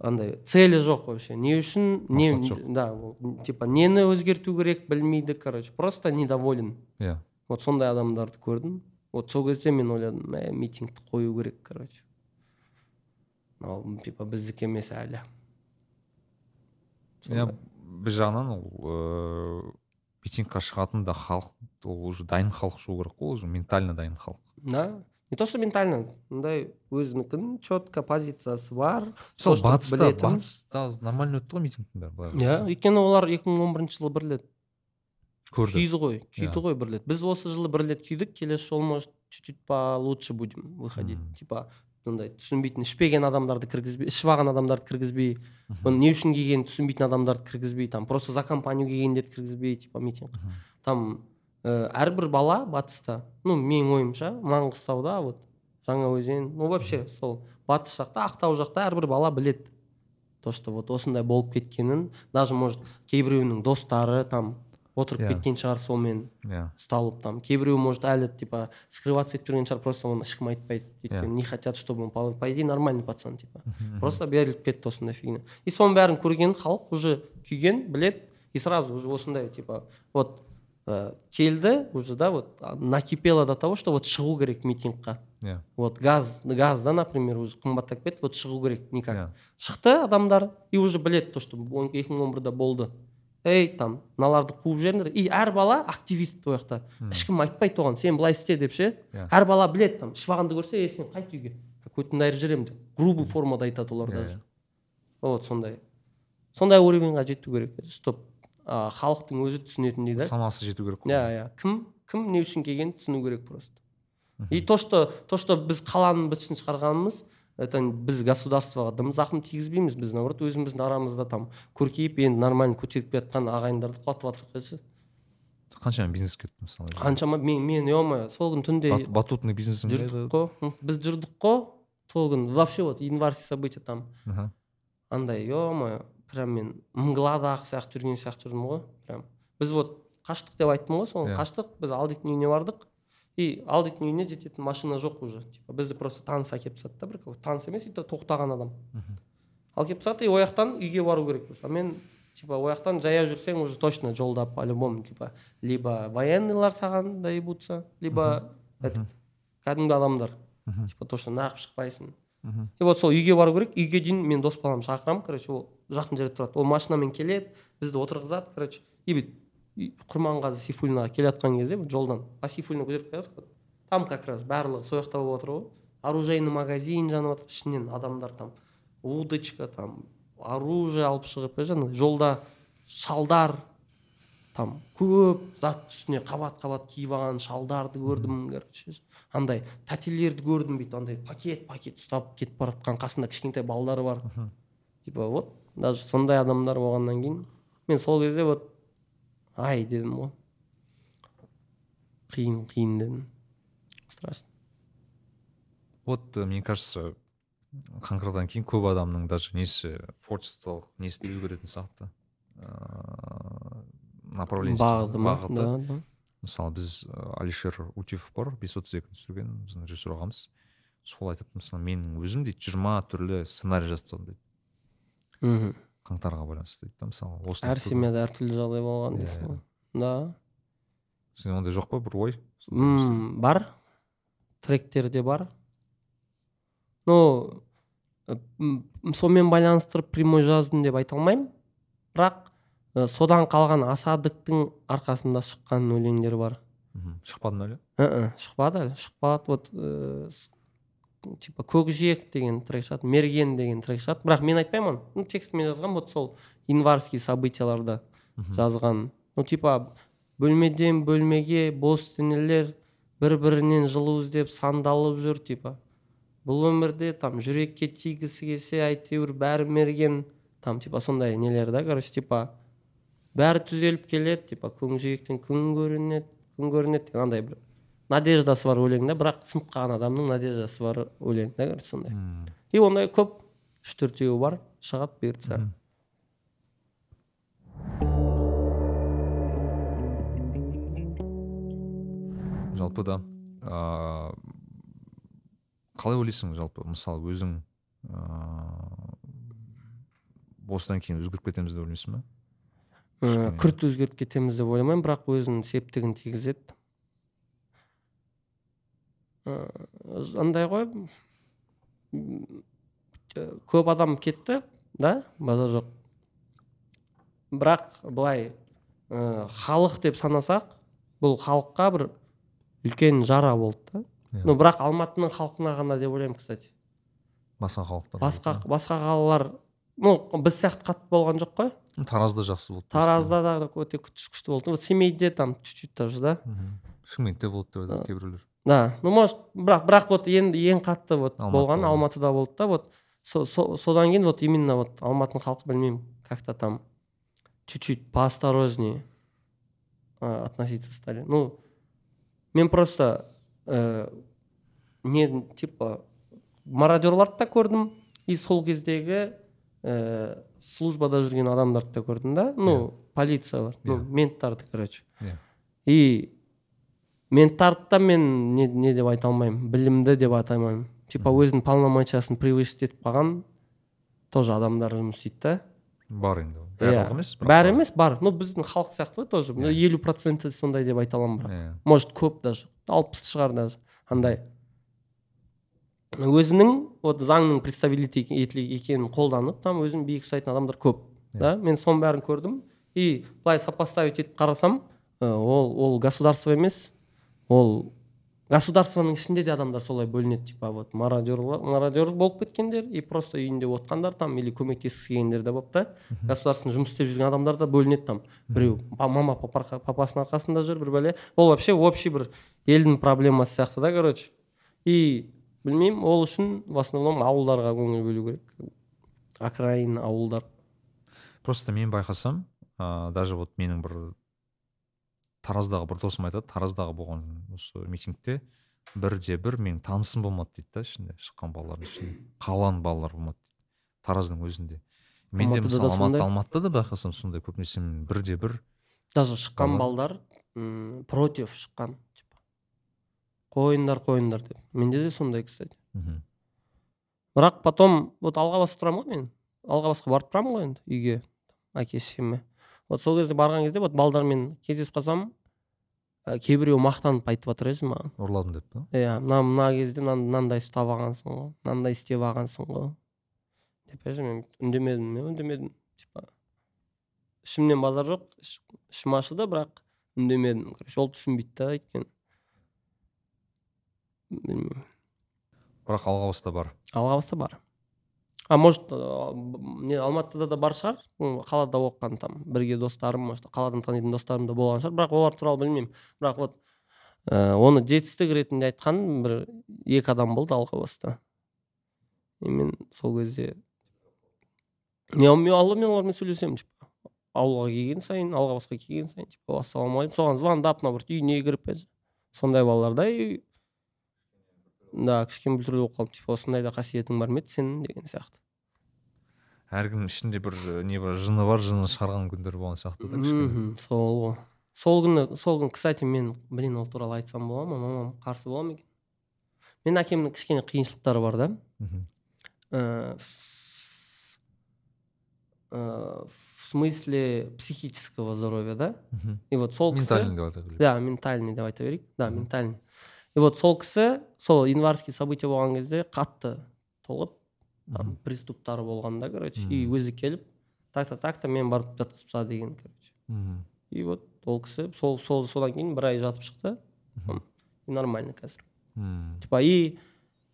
андай цели жоқ вообще. Не үшін не да типа нені өзгерту керек білмейді короче просто недоволен. Иә. Вот сондай адамдарды көрдім. Вот сол кезде мен ойладым мә митингті қою керек короче. Мынау типа біздікі емес әлі иә бір жағынан ол ыыы митингқа шығатын да халық ол уже дайын халық шығу керек қой уже ментально дайын халық. Да. Не то что ментально мындай өзінікін четко позициясы бар. Мысалы батыста батыста нормально өтті ғой митингтің бәрі былай иә өйткені олар екі мың он бірінші жылы бір рет көрді. күйді ғой күйді Иә. ғой бір рет біз осы жылы бір рет күйдік келесі жолы может чуть чуть получше будем выходить. Типа мындай түсінбейтін ішпеген адамдарды кіргізбей ішіп алған адамдарды кіргізбей оны не үшін келгенін түсінбейтін адамдарды кіргізбей там просто за компанию келгендерді кіргізбей типа митинг. Там ә, әрбір бала батыста ну менің ойымша маңғыстауда вот жаңаөзен ну вообще сол батыс жақта ақтау жақта әрбір бала білет то что вот осындай болып кеткенін даже может кейбіреуінің достары там отырып Иә. кеткен шығар сонымен иә. ұсталып там. Кейбіреу может әлі типа скрываться етіп жүрген шығар просто оны ешкім айтпайды. Өйткені не хотят чтобы он по, идее нормальный пацан типа. Просто беріліп кетті осындай фигня. И соның бәрін көрген халық уже күйген білет и сразу уже осындай типа вот ә, келді уже да вот накипело до того что вот шығу керек митингқа. Иә. Вот газ газ да например уже қымбаттап кетті вот шығу керек никак. Иә. шықты адамдар и уже біледі то что он- 2011-де болды. Ей там мыналарды қуып жіберіңдер. И әр бала активист ол жақта. Ешкім айтпайды оған сен былай істе деп ше. Әр бала біледі там ішіп алғанды көрсе ей сен қайт үйге какой то дайыр жүремін деп. Грубый формада айтады олар даже. Вот сондай. Сондай уровеньға жету керек. Чтоб халықтың өзі түсінетіндей да. Санасы жету керек қой. Иә иә. Кім кім не үшін келгенін түсіну керек просто. И то что то что біз қаланың бытышын шығарғанымыз это біз государствоға дым зақым тигізбейміз біз наоборот өзіміздің арамызда там көркейіп енді нормально көтеріп келе жатқан ағайындарды құлатып жатырмық ше қаншама бизнес кетті мысалы? Қаншама мен мен е сол күні түнде Бат- батутный бизнесің жүрдік қой. Біз жүрдік қой. Сол күні вообще вот январский событие там. Андай е прям мен мгладағы сияқты жүрген сияқты жүрдім ғой прям. Біз вот қаштық деп айттым ғой соны Иә. қаштық біз алдиктің үйіне бардық. И алдиктің үйіне жететін машина жоқ уже. Типа бізді просто таныс әкеліп тастады да бір таныс емес и то тоқтаған адам. Алып келіп тастады и ол жақтан үйге бару керек уже. А мен типа ол жақтан жаяу жүрсең уже точно жолда по любому типа либо военныйлар саған доебутся либо этот кәдімгі адамдар. Типа то что нағып шықпайсың. И вот сол үйге бару керек. Үйге дейін мен дос баламды шақырамын. Короче ол жақын жерде тұрады. Ол машинамен келеді бізді отырғызады короче. И бүйтіп. Құрманғазы сейфуллинаға келе жатқан кезде жолдан. А сейфуллина көтеріп келе жатыр там как раз барлығы сол жақта болып жатыр ғой. Оружейный магазин жанып жатыр ішінен адамдар там удочка там оружие алып шығып жаңағыдай жолда шалдар там көп зат үстіне қабат қабат киіп алған шалдарды көрдім короче андай тәтелерді көрдім бүйтіп андай пакет пакет ұстап кетіп бара жатқан қасында кішкентай балалары бар. Типа вот даже сондай адамдар болғаннан кейін мен сол кезде вот ай дедім ғой қиын қиын дедім страшно вот э, мне кажется қаңқырдан кейін көп адамның даже несі творчестволық несі де өзгеретін сияқты ыыы направление бағыты бағыты да да. Мысалы біз алишер утев бар бес отыз екі түсірген біздің режиссер ағамыз сол айтады мысалы менің өзім дейді жиырма түрлі сценарий жазсам дейді мхм қаңтарға байланысты дейді да мысалы осы әр семьяда әртүрлі жағдай болған Иә, дейсің ғой. Да. Сен ондай жоқ па бір ой? М бар. Тректерде бар. Но сонымен байланыстырып прямой жаздым деп айта алмаймын. Бірақ содан қалған асадықтың арқасында шыққан өлеңдер бар. Шықпады ма әлі? Шықпады әлі. Шықпады. Вот типа көкжиек деген трек шығады мерген деген трек шығады бірақ мен айтпаймын оны. Ну, текстімен жазған вот сол январский событияларда жазған. Ну типа бөлмеден бөлмеге бос денелер бір бірінен жылу іздеп сандалып жүр типа. Бұл өмірде там жүрекке тигісі келсе әйтеуір бәрі мерген. Там типа сондай нелер да короче типа бәрі түзеліп келеді типа көкжиектен күн көрінеді күн көрінеді андай бір. Надеждасы бар өлең да бірақ сынып қалған адамның надеждасы бар өлең да короче сондай и ондай көп үш төртеуі бар шығады бұйыртса. Жалпы да ыыы қалай ойлайсың жалпы мысалы өзің ыыы осыдан кейін өзгеріп кетеміз деп ойлайсың ба? Күрт өзгеріп кетеміз деп ойламаймын бірақ өзінің септігін тигізеді. Андай ғой. Э, көп адам кетті да? Базар жоқ. Бірақ былай ә, халық деп санасақ бұл халыққа бір үлкен жара болды да. Иә. ну бірақ алматының халқына ғана деп ойлаймын кстати. Басқа халықтар. Басқа басқа қалалар ну біз сияқты қатты болған жоқ қой. Таразда жақсы болды. Таразда да өте күшті болды. Вот семейде там чуть чуть тоже да. Шымкентте болды деп айтады кейбіреулер. Да ну может бірақ бірақ вот енді ең қатты вот болған алматыда болды да вот со- со- содан кейін вот именно вот алматының халқы білмеймін как то там чуть чуть поосторожнее относиться стали. Ну мен просто ә, не типа мародерларды да көрдім. И сол кездегі ә, службада жүрген адамдарды да көрдім да. Ну полициялар ну Иә. менттарды короче. Иә. И менттарды да мен не, не деп айта алмаймын білімді деп айта алмаймын. Типа өзінің полномочиясын превысить етіп қалған тоже адамдар жұмыс істейді да. Бар енді. Иә. барлығы емес бірақ бәрі емес бар. Ну біздің халық сияқты ғой тоже. Иә. елу проценті сондай деп айта аламын бірақ. Иә. может көп даже. Алпыс шығар даже. Андай. Өзінің вот заңның представитель екенін қолданып там өзін биік ұстайтын адамдар көп да. Мен соның бәрін көрдім. И былай сопоставить етіп қарасам ол ол государство емес ол государствоның ішінде де адамдар солай бөлінеді типа вот мародер мародер болып кеткендер и просто үйінде отқандар там или көмектескісі келгендер де болып та государствода жұмыс істеп жүрген адамдар да бөлінеді там. Біреу мама папа- папасының арқасында жүр бір бәле. Ол вообще общий бір елдің проблемасы сияқты да короче. И білмеймін ол үшін в основном ауылдарға көңіл бөлу керек. Окраин ауылдар. Просто мен байқасам ә, даже вот менің бір тараздағы бір досым айтады тараздағы болған осы митингте бірде бір менің танысым болмады дейді да ішінде шыққан балалардың ішінде. Қаланың балалары болмады дейді тараздың өзінде. Мен де Алматыда да мысалы алматы алматыда да байқасам сондай көбінесе мен бірде бір даже шыққан балдар м, против шыққан типа. Қойыңдар қойыңдар деп. Менде де сондай кстати. Мхм, бірақ потом вот алғабасқа тұрамын ғой мен. Алғабасқа барып тұрамын ғой енді үйге әке шешеме вот сол кезде барған кезде вот балдармен кездесіп қалсам ә, кейбіреуі мақтанып айтып жатыр еді маған. Ұрладым деп па? Иә мына мына кезде мына- мынандай ұстап алғансың ғой мынандай істеп алғансың ғой деп ше мен үндемедім мен үндемедім. Типа ішімнен базар жоқ іш- ішім ашыды бірақ үндемедім. Короче ол түсінбейді да өйткені. Білмеймін. Бірақ алғабаста бар. Алғабаста бар. А может б- не алматыда да бар шығар? Қалада оқыған там бірге достарым может қаладан танитын достарым да болған шығар. Бірақ олар туралы білмеймін. Бірақ вот ә, оны жетістік ретінде айтқан бір екі адам болды алғабаста и мен сол кезде мен алла мен олармен сөйлесемін типа. Ауылға келген сайын алғабасқа келген сайын типа ассалаумағалейкум. Соған звондап мына бір үйіне кіріп сондай балалар да кішкене бүлдіргі болып қалдым. Типа осындай да қасиетің бар ма еді сенің деген сияқты. Әркімнің ішінде бір і, не бар жыны бар жынын шығарған күндер болған сияқты да кішкене. Сол ғой. Сол күні сол күні кстати мен блин ол туралы айтсам бола ма? Мамам қарсы бола ма екен? Менің әкемнің кішкене қиыншылықтары бар да. Э, э, в смысле психического здоровья да? И вот сол кісі ментальный деп айта берейік да ментальный деп айта берейік да ментальный. И вот сол кісі сол январский событие болған кезде қатты толып там приступтары болғанда короче и өзі келіп так то так то мен барып жатқызып тастады деген короче. И вот ол кісі сол сол содан кейін бір ай жатып шықты. И нормально қазір. Типа и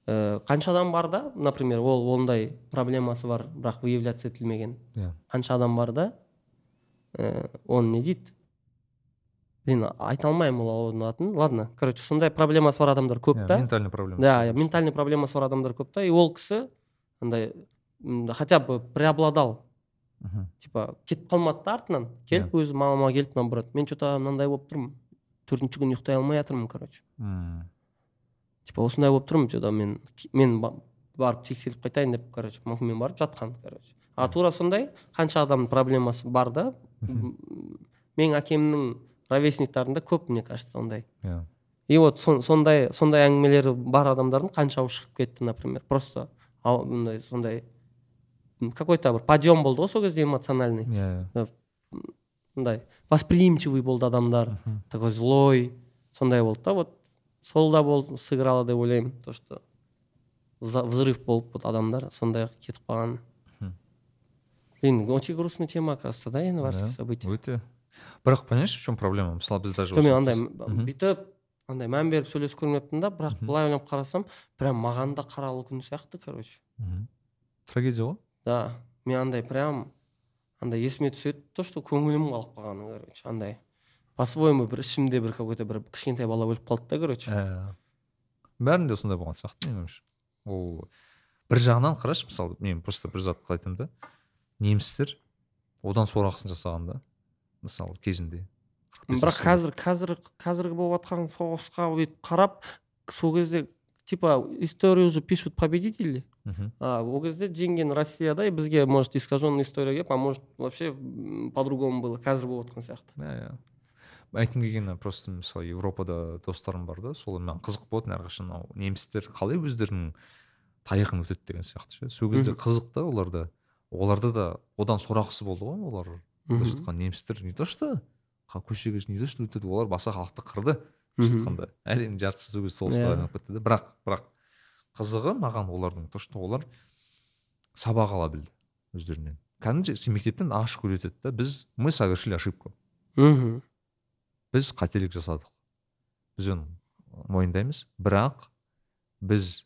ә, қанша адам бар да? Например ол ондай проблемасы бар бірақ выявляться етілмеген. Иә. Қанша адам бар да? Ә, оны не дейді. Блин айта алмаймын ол аурудың атын. Ладно короче сондай проблемасы бар адамдар көп Иә, та. ментальный проблема да иә ментальный проблемасы бар адамдар көп та. И ол кісі андай хотя бы преобладал. Мхм. типа кетіп қалмады да артынан келіп өзі мамама келіп брат. Мен че то мынандай болып тұрмын. Төртінші күн ұйықтай алмай жатырмын короче. Мм. типа осындай болып тұрмын че то мен мен ба- барып тексеріліп қайтайын деп короче мүмкін мен барып жатқан короче. А тура сондай қанша адамның проблемасы бар да менің әкемнің ровесниктарында көп мне кажется ондай. Иә. И вот сон- сондай сондай әңгімелері бар адамдардың қаншауы шығып кетті например. Просто мындай сондай какой то бір подъем болды ғой сол кезде эмоциональный. Иә иә. мындай восприимчивый болды адамдар. Такой злой сондай болды да вот сол да болды сыграло деп ойлаймын то что взрыв болып вот адамдар сондай кетіп қалған. Блин очень грустная тема оказывается да январский Да, событие өте. Бірақ понимаешь в чем проблема? Мысалы біз даже мен андай бүйтіп андай мән беріп сөйлесіп көрмеппін да бірақ былай ойланып қарасам прям маған да қаралы күн сияқты короче. Трагедия ғой. Да мен андай прям андай есіме түседі то что көңілім қалып қалғаны короче андай. По своему бір ішімде бір какой то бір кішкентай бала өліп қалды да короче. Ә, бәрінде сондай болған сияқты менің ойымша ол бір жағынан қарашы мысалы мен просто бір затты айтамын да немістер одан сорақысын жасаған да. Мысалы кезінде. 45 бірақ қазір қазір қазіргі болып жатқан соғысқа бүйтіп қарап сол кезде типа историю же пишут победители. А ол кезде жеңген россия да и бізге может искаженная история келіп а может вообще м, по-другому было қазір болып жатқан сияқты. Иә иә. Айтқым келгені просто мысалы европада достарым бар да сол маған қызық болатын әрқашан мынау немістер қалай өздерінің тарихын өтеді деген сияқты ше. Сол кезде қызық да оларда. Оларда да одан сорақысы болды ғой олар. Былайша айтқанда немістер не то что көшеге не то что өтеді олар басқа халықты қырды былайша айтқанда әлемнің жартысы сол кезде соғысқа Иә. айналып кетті да бірақ бірақ қызығы маған олардың то что олар сабақ ала білді өздерінен. Кәдімгідей мектептен ашық үйретеді да біз мы совершили ошибку. Мхм. Біз қателік жасадық. Біз оны мойындаймыз. Бірақ біз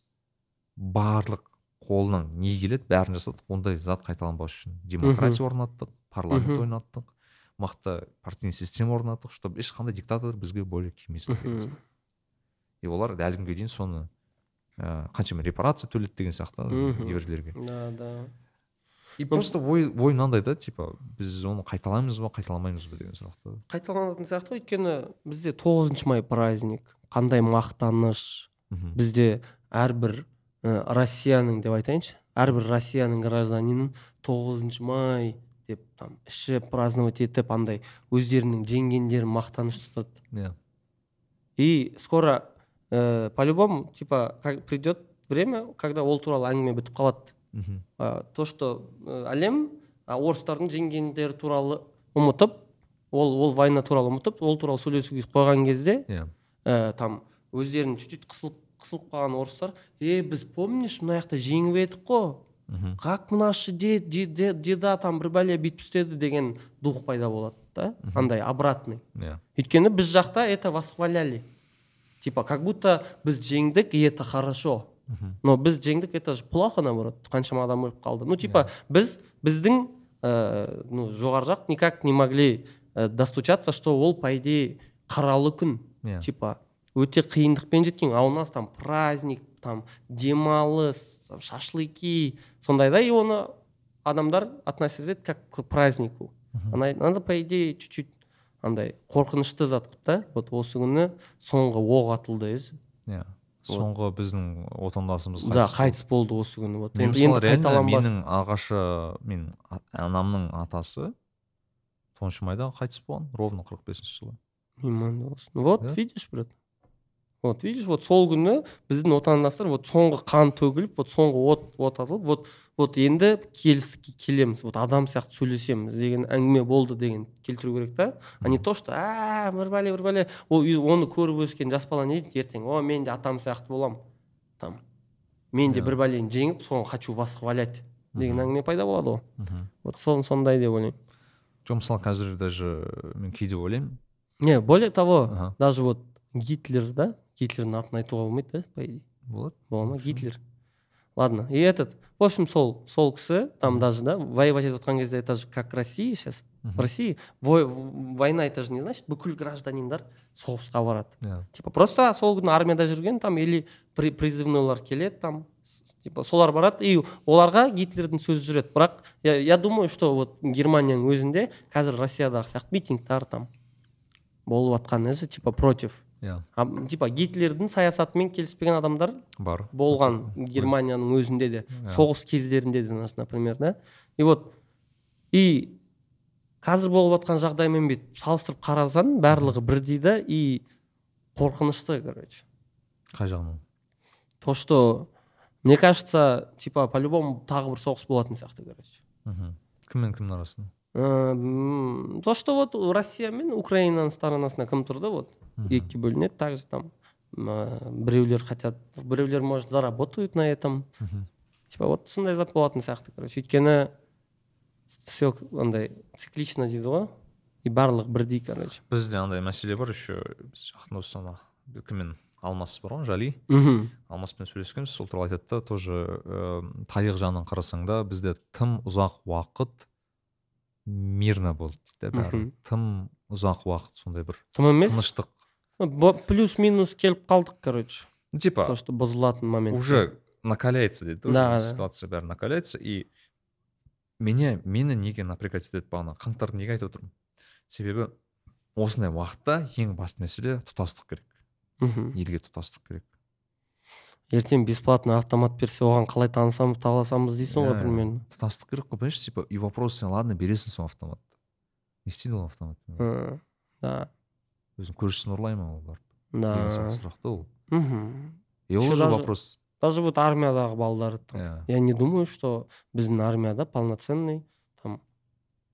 барлық қолынан не келеді бәрін жасадық. Ондай зат қайталанбас үшін демократия орнаттық парламент орнаттық мықты партийный система орнаттық чтобы ешқандай диктатор бізге более келмесін сияқты. и олар әлі күнге дейін соны ә, қаншама репарация төледі деген сияқты еврейлерге. Да да. И просто ой ой мынандай да типа біз оны қайталаймыз ба қайталамаймыз ба деген сұрақты қайталанатын сияқты ғой. Өйткені бізде тоғызыншы май праздник қандай мақтаныш. Бізде әрбір россияның деп айтайыншы. Әрбір россияның гражданинін тоғызыншы май деп там ішіп праздновать етіп андай өздерінің жеңгендерін мақтаныш тұтады. Иә. И скоро ә, по-любому типа как придет время когда ол туралы әңгіме бітіп қалады. Мхм. А, то что ә, әлем а, орыстардың жеңгендері туралы ұмытып ол ол война туралы ұмытып ол туралы сөйлесуге қойған кезде иә. ә, там өздерін чуть чуть қысылып қысылып қалған орыстар е біз помнишь мына жақта жеңіп едік қой как наши дед, дед, дед- деда там бір бәле бүйтіп істеді деген дух пайда болады да андай обратный. Иә. Өйткені біз жақта это восхваляли. Типа как будто біз жеңдік и это хорошо. Но біз жеңдік это же плохо наоборот қаншама адам өліп қалды. Ну типа біз біздің ә, ну жоғары жақ никак не могли ә, достучаться что ол по идее қаралы күн. Иә. Типа өте қиындықпен жеткен а у нас там праздник там демалыс шашлыки. Сондай да и оны адамдар относиться етеді как к празднику. Надо по идее чуть чуть андай қорқынышты зат қылып та вот осы күні соңғы оқ атылды өзі. Иә. Соңғы біздің отандасымыз да болды. қайтыс болды осы күні. Вот енді енді қайталанбас менің ағашы мен анамның атасы тоғызыншы майда қайтыс болған ровно қырық бесінші жылы. Вот Да. видишь брат. Вот видишь вот сол күні біздің отандастар вот соңғы қан төгіліп вот соңғы от от атылып вот вот енді келіс келеміз. Вот адам сияқты сөйлесеміз деген әңгіме болды деген келтіру керек та. А не то что а бір бәле бір бәле ол оны көріп өскен жас бала не дейді ертең? О мен де атам сияқты боламын там мен де бір бәлені жеңіп соны хочу восхвалять деген әңгіме пайда болады ғой. Мхм. вот сон сондай деп ойлаймын. Жоқ мысалы қазір даже мен кейде ойлаймын. Не более того даже вот гитлер да гитлердің атын айтуға болмайды да по идее болады бола ма гитлер. Ладно и этот в общем сол сол кісі там даже да воевать етіп жатқан кезде это же как россия сейчас в россии вой- война это же не значит бүкіл гражданиндар соғысқа барады типа просто сол күні армияда жүрген там или при- призывнойлар келеді там типа солар барады и оларға гитлердің сөзі жүреді. Бірақ я, я думаю что вот германияның өзінде қазір россиядағы сияқты митингтар там болып жатқан өзі типа против иә. А, типа гитлердің саясатымен келіспеген адамдар бар. болған германияның өзінде де Иә. соғыс кездерінде де например да? И вот и қазір болып жатқан жағдаймен бүйтіп салыстырып қарасаң барлығы бірдей да и қорқынышты короче. Қай жағынан? То что мне кажется типа по любому тағы бір соғыс болатын сияқты короче. Мхм. кім мен кімнің арасында? Э, то что вот россия мен украинаның сторонасына кім тұрды вот. Екіге бөлінеді также там м, біреулер хотят біреулер может заработают на этом. Типа вот сондай зат болатын сияқты короче. Өйткені все андай циклично дейді ғой и барлығы бірдей короче. Бізде андай мәселе бар еще біз жақын досы ана кіммен алмас бар ғой жали мхм алмаспен сөйлескенбіз сол туралы айтады да тоже ә, тарих жағынан қарасаң да бізде тым ұзақ уақыт мирно болды дейді да бәрі. Тым ұзақ уақыт сондай бір тым емес. тыныштық плюс минус келіп қалдық короче. Типа то что бұзылатын момент. уже накаляется дейді Да, уже да. ситуация бәрі накаляется и меня мені неге напрягать етеді бағана қаңтарды неге айтып отырмын? Себебі осындай уақытта ең басты мәселе тұтастық керек. Мхм. Елге тұтастық керек. Ертең бесплатно автомат берсе оған қалай танысамыз таласамыз дейсің ғой примерно тұтастық керек қой понимаешь? Типа и вопрос сен ладно бересің сол автоматты не істейді ол автомат да. Өзінің көршісін ұрлай ма ол барып. Деген да та ол. Мхм. И ол уже вопрос. даже вот армиядағы балдар там. Иә. Я не думаю что біздің армияда полноценный там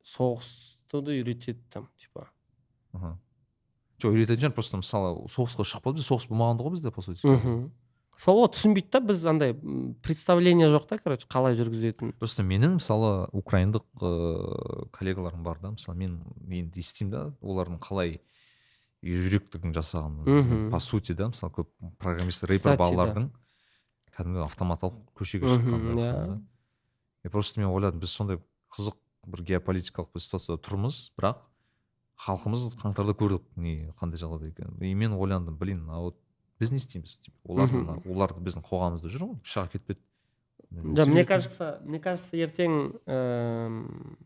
соғысты да үйретеді там типа. Аха жоқ үйрететін шығар просто мысалы соғысқа шықпады соғыс болмағанда ғой бізде по сути. Мхм. Сол ғой түсінбейді да біз андай представление жоқ та короче қалай жүргізетінін просто менің мысалы украиндық ыыы коллегаларым бар да мысалы мен енді естимін да олардың қалай жүректігін жасағанын Мгм. по сути да мысалы көп программист рэпер да. балалардың кәдімгі автомат алып көшеге шыққан иә. и просто мен ойладым біз сондай қызық бір геополитикалық бір ситуацияда тұрмыз бірақ халқымыз қаңтарда көрдік не қандай жағдайда екенін и мен ойландым блин а вот біз не істейміз олар олар біздің қоғамымызда жүр ғой шыға кетпеді да мне кажется мне кажется ертең ііі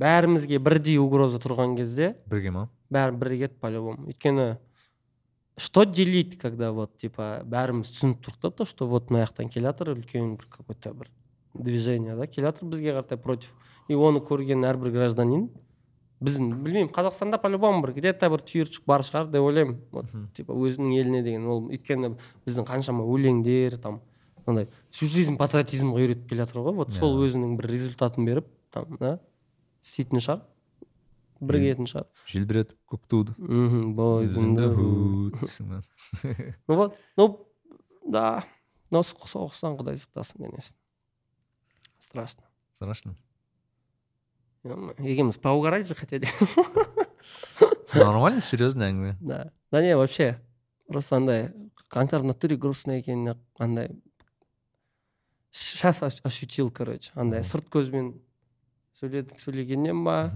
бәрімізге бірдей угроза тұрған кезде бірге ма? бәрі бірігеді по любому өйткені что делить когда вот типа бәріміз түсініп тұрдық та то что вот мына жақтан келе жатыр үлкен бір какой то бір движение да келе жатыр бізге қаратай против. И оны көрген әрбір гражданин біздің білмеймін қазақстанда по любому бір где то бір түйіршік бар шығар деп ойлаймын. Вот типа өзінің еліне деген ол өйткені біздің қаншама өлеңдер там андай всю жизнь патриотизмға үйретіп келе жатыр ғой. Вот сол Иә. өзінің бір результатын беріп там да істейтін шығар бірігетін шығар желбіретіп көк туды ба? Ну вот, ну да, но соғыстан құдай сақтасын конечно. Страшно. Страшно. Екеуміз поугарать же хотели нормально серьезно әңгіме. Да. Да не вообще просто андай қаңтар в натуре грустно екеніне андай сейчас ощутил короче. Андай сырт көзбен сөйледік сөйлегеннен ба?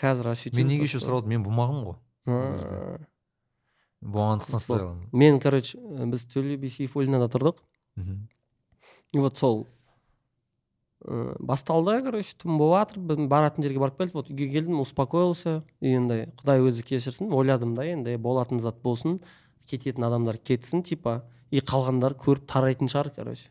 Қазір ощутил мен неге еще сұрадым мен болмағанмын ғой. Болғандықтан аламын мен короче біз төле би сейфуллинада тұрдық. И вот сол ыыы басталды короче түн болып жатыр баратын жерге барып келдік. Вот үйге келдім успокоился. И андай құдай өзі кешірсін ойладым да енді болатын зат болсын кететін адамдар кетсін типа. И қалғандар көріп тарайтын шығар короче.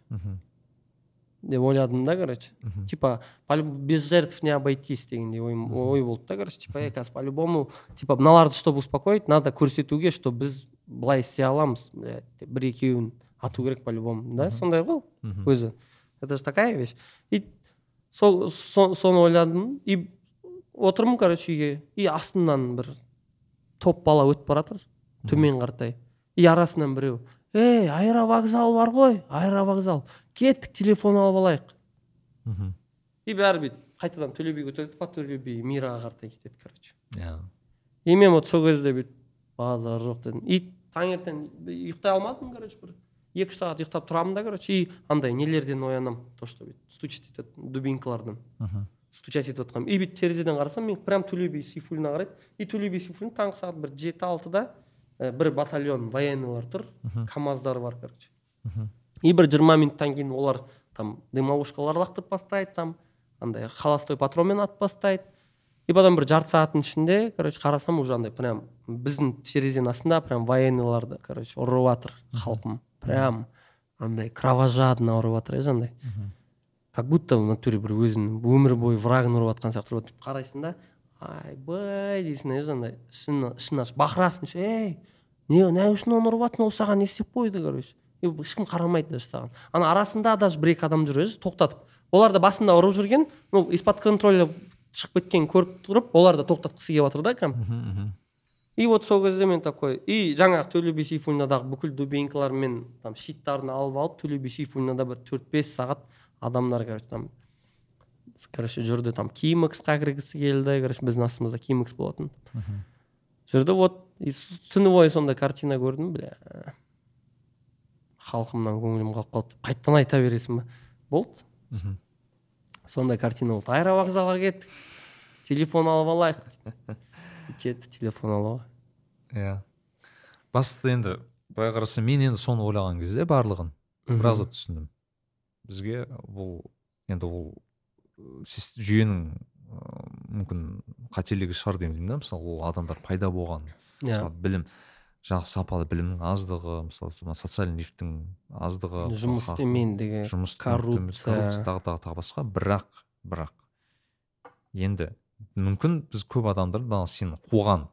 Деп ойладым да короче. Типа без жертв не обойтись дегендей ой, ой болды да короче. Типа е қазір по любому типа мыналарды чтобы успокоить надо көрсетуге что біз былай істей аламыз блядь деп бір екеуін ату керек по любому да сондай ғой өзі. Это же такая вещь. И сол со- соны ойладым и отырмын короче үйге. И астымнан бір топ бала өтіп бара жатыр төмен қаратай. И арасынан біреу ей аэровокзал бар ғой аэровокзал кеттік телефон алып алайық. Мгм. и бәрі бүйтіп қайтадан төле биге көтерілді по төле би мираға қаратай кетеді короче. Иә. И мен вот сол кезде бүйтіп базар жоқ дедім. И таңертең ұйықтай алмадым короче бір екі үш сағат ұйықтап тұрамын да короче. И андай нелерден оянамын то что бүйтіп стучать етеді дубинкалардан. Мгм. стучать етіп жатқанмын и бүйтіп терезеден қарасам мен прям төле би сейфуллина қарайды. И төле би сейфуллин таңғы сағат бір жеті алтыда ә, бір батальон военныйлар тұр Мгм. камаздары бар короче. И бір жиырма минуттан кейін олар там дымовушкалар лақтырып бастайды там андай холостой патронмен атып бастайды. И потом бір жарты сағаттың ішінде короче қарасам уже андай прям біздің терезенің астында прям военныйларды короче ұрып жатыр халқым. Прям андай кровожадно ұрып жатыр иә Мгм. как будто в натуре бір өзінің өмір бойы врагын ұрып жатқан сияқты ұрып жатыр. қарайсың да айбай дейсің андай ішін ішін ашып бақырасың ше ей. Не не үшін оны ұрып ол саған не істеп қойды короче. Ешкім қарамайды даже саған. Ана арасында даже бір екі адам жүр тоқтатып. Олар да басында ұрып жүрген ну из под контроля шығып кеткенін көріп тұрып олар да тоқтатқысы келіп жатыр да кәдімгі. И вот сол кезде мен такой и жаңағы төле би сейфуллинадағы бүкіл дубинкалар мен там щиттарын алып алып төле би сейфуллинада бір төрт бес сағат адамдар короче там короче жүрді там кимексқа кіргісі келді короче біздің астымызда кимекс болатын жүрді вот и түні бойы сондай картина көрдім бля. Халқымнан көңілім қалып қалды деп қайтадан айта бересің ба болды сондай картина болды аэровокзалға кеттік телефон алып алайық кетті телефон алуға иә. Басты енді былай қарасам мен енді соны ойлаған кезде барлығын біразда түсіндім. Бізге бұл енді ол жүйенің мүмкін қателігі шығар деп ойлаймын да. Мысалы ол адамдар пайда болған иә. мысалы білім жақсы сапалы білімнің аздығы мысалы социальный лифттің аздығы жұмыс істемендігі жұмыс коррупция. коррупция тағы тағы тағы басқа. Бірақ бірақ енді мүмкін біз көп адамдар мына сені қуған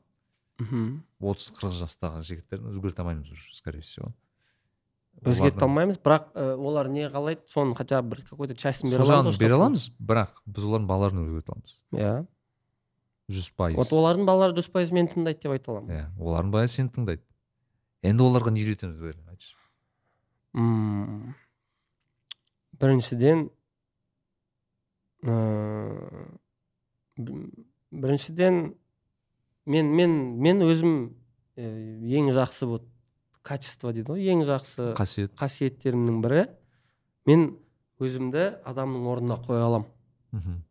мхм. отыз қырық жастағы жігіттерді өзгерте алмаймыз уже скорее всего. Өзгерте алмаймыз бірақ ә, олар не қалайды соның хотя бы бір какой то частін бере аламыз бере аламыз бірақ біз олардың балаларын өзгерте аламыз. Иә. Жүз пайыз. Вот олардың балалары жүз пайыз мені тыңдайды деп айта аламын. Иә олардың баласы сені тыңдайды. Енді оларға не үйретеміз бәрі айтшы. М, біріншіден ыыы, б- біріншіден мен мен мен өзім ә, ең жақсы вот качество дейді ғой ең жақсы қасиет. қасиеттерімнің бірі. Мен өзімді адамның орнына қоя аламын. Мхм.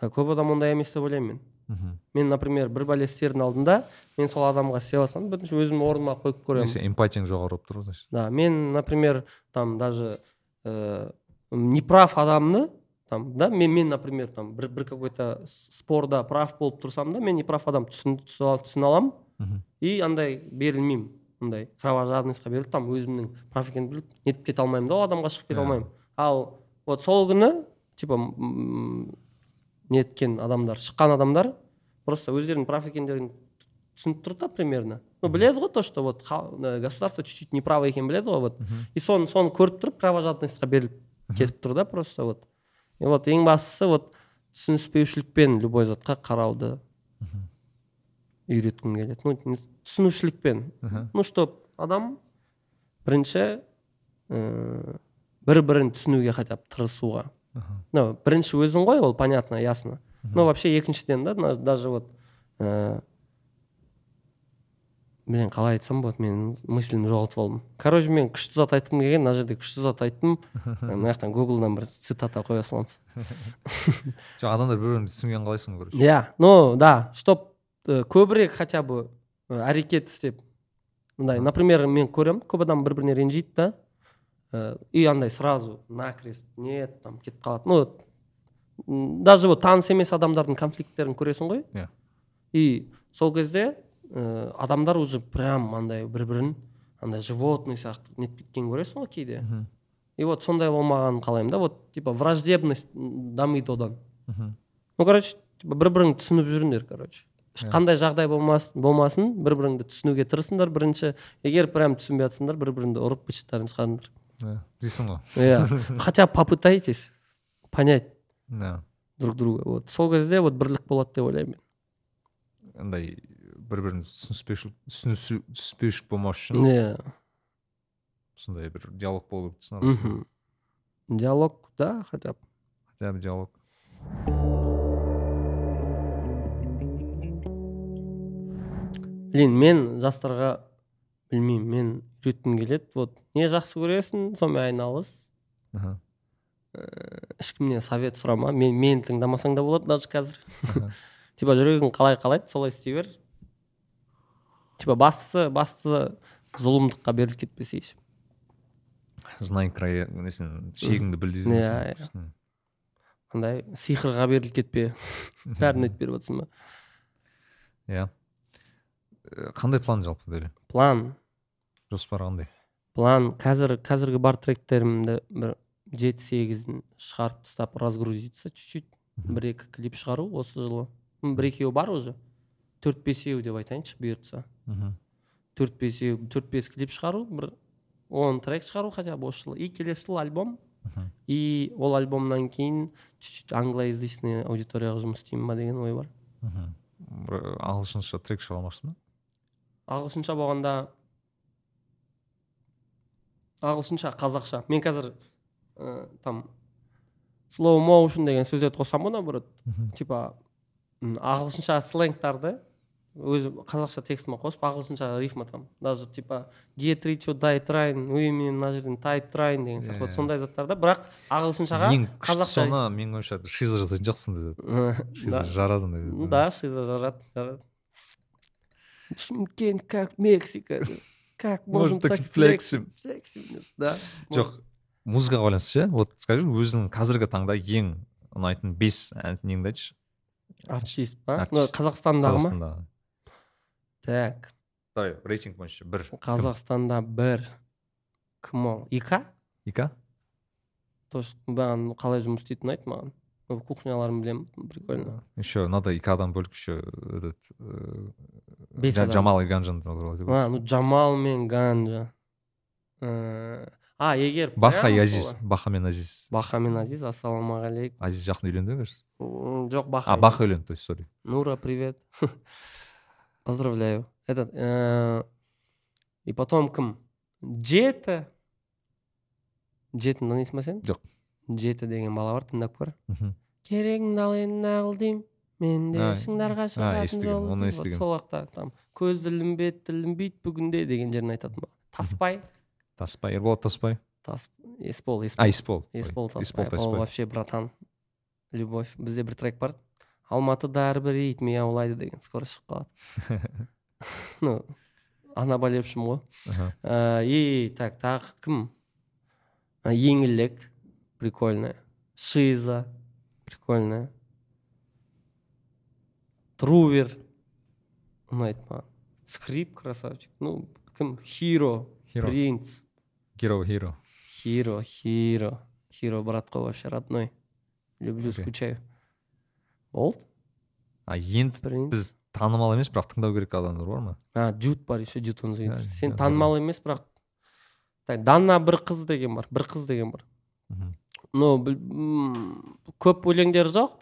Ә, көп адам ондай емес деп ойлаймын мен. Мхм. Мен например бір бәле істердің алдында мен сол адамға істеп жатқанды бірінші өзімнің орныма қойып көремін. Несі, эмпатияң жоғары болып тұр ғой значит. Да мен например там даже ә, неправ адамны там да мен мен например там бір, бір какой то спорда прав болып тұрсам да мен неправ адам түсін, түсіне аламын. Мхм. И андай берілмеймін. Андай кровожадностьқа беріліп там өзімнің прав екенін біліп нетіп кете алмаймын да ол адамға шығып кете Иә. алмаймын. Ал вот сол күні типа неткен адамдар шыққан адамдар просто өздерінің прав екендерін түсініп тұр да примерно. Ну біледі ғой то что вот э, государство чуть чуть неправо екенін біледі ғой вот. И соны соны көріп тұрып кровожадностьқа беріліп кетіп тұр да просто вот. И вот ең бастысы вот түсініспеушілікпен любой затқа қарауды үйреткім келеді. Ну түсінушілікпен. Ну чтоб адам бірінші ыыы бір бірін түсінуге хотя бы тырысуға. Мхм. Ну бірінші өзің ғой ол понятно ясно. Ну вообще екіншіден да даже вот ыыы блин қалай айтсам болады мен мыслімді жоғалтып алдым. Короче мен күшті зат айтқым келген мына жерде күшті зат айттым. Мына жақтан гуглдан бір цитата қоя саламыз. Жоқ адамдар бір бірін түсінгенін қалайсың короче. Иә ну да чтоб э, көбірек хотя бы э, әрекет істеп мындай например мен көремін көп адам бір біріне ренжиді да э, и андай сразу накрест нет там кетіп қалады. Ну даже вот таныс емес адамдардың конфликттерін көресің ғой. Иә. И сол кезде э, адамдар уже прям андай бір бірін андай животный сияқты нетіп кеткенін көресің ғой кейде. И вот сондай болмағанын қалаймын да вот типа враждебность дамиды одан. Ну короче типа бір біріңді түсініп жүріңдер короче. Қандай жағдай болмас, болмасын бір біріңді түсінуге тырысыңдар бірінші. Егер прям түсінбей жатсыңдар бір біріңді ұрып быттарың шығарыңдар. Иә дейсің ғой. Иә. Хотя бы попытайтесь понять иә друг друга. Вот. Сол кезде вот бірлік болады деп ойлаймын мен. Андай бір бірін түсініспеушілік болмас үшін иә. Сондай бір диалог болу керек диалог да хотя бы. Хотя бы диалог. Блин мен жастарға білмеймін мен үйреткім келеді. Вот не жақсы көресің сонымен айналыс. Аха. ешкімнен совет сұрама. Мен мені тыңдамасаң да болады даже қазір. Типа жүрегің қалай қалайды солай істей бер. Типа бастысы бастысы зұлымдыққа беріліп кетпесейші знай края несін шегіңді біл ғой Иә, андай сиқырға беріліп кетпе. Бәрін айтып беріп жатрсың ба? Иә. Қандай план жалпы дәле план. Жоспар қандай? План. Қазір қазіргі бар тректерімді бір жеті сегізін шығарып тастап разгрузиться чуть чуть бір екі клип шығару осы жылы. Бір екеуі бар уже. Төрт бесеу деп айтайыншы бұйыртса. Төрт бесеу төрт бес клип шығару бір он трек шығару хотя бы осы жылы. И келесі жылы альбом. И ол альбомнан кейін чуть чуть англоязычный аудиторияға жұмыс істеймін ба деген ой бар. Мхм ағылшынша трек шығара алмақсың ба? Ағылшынша болғанда ағылшынша қазақша. Мен қазір ә, там slow motion деген сөздерді қосамын ғой наоборот. Типа ағылшынша сленгтарды өзі қазақша текстіме қосып ағылшынша рифма там даже типа get rich or die trying мен мына жерден tight trying деген сияқты вот сондай заттарды бірақ ағылшыншаға ең қазақша соны менің ойымша шиза жасайтын жоқсың деді. Шиза жарады деді. да шиза жарады жарады. Шымкент как мексика. Как Можем так флексим. да. Жоқ музыкаға байланысты ше. Вот скажи өзіңнің қазіргі таңда ең ұнайтын бес неңді айтшы артист па? Қазақстандағы ма? Так. Давай рейтинг бойынша бір. Қазақстанда бір. Кім ол? Ика? Ика? То есть маған қалай жұмыс істейтінін айт маған. Кухняларын білемін прикольно. Еще надо икадан бөлек еще этот э, Бес адам. жамал и ганжан туралы айтып а ну жамал мен ганжа Э, а егер баха и азиз баха мен азиз баха мен азиз ассалаумағалейкум азиз жақында үйленді М, жоқ баха а баха үйленді то есть сори. Нура, привет. Поздравляю. Этот, э, и потом кім джета? Джетін танисың ба сен Жоқ. Джета деген бала бар тыңдап көр. Керегіңді ал енді нағыл деймін мен де шыңдарға шығатын естігем, жол оны іздеймін». Вот естігем. сол уақытта там көз ілінбейді тілінбейді бүгінде деген жерін айтатын таспай. Таспай ерболат таспай? Тас есбол а есбол есбол таспай. Ол вообще братан любовь. Бізде бір трек бар. Алматыда әрбір ит мияулайды деген. Скоро шығып қалады. Ну о наболевшем ғой. Э, и так тағы кім? Э, еңлік прикольная. Шиза прикольная. Трувер маған скрип красавчик. Ну хиро Hero. принц. Хиро хиро. Хиро хиро. Хиро брат қой вообще родной. Люблю Окей. скучаю. Болды а енді принц. Біз танымал емес бірақ тыңдау керек адамдар бар ма? А джуд бар еще джуд он Да, сен танымал емес бірақ так дана бір қыз деген бар бір қыз деген бар. Ну көп өлеңдері жоқ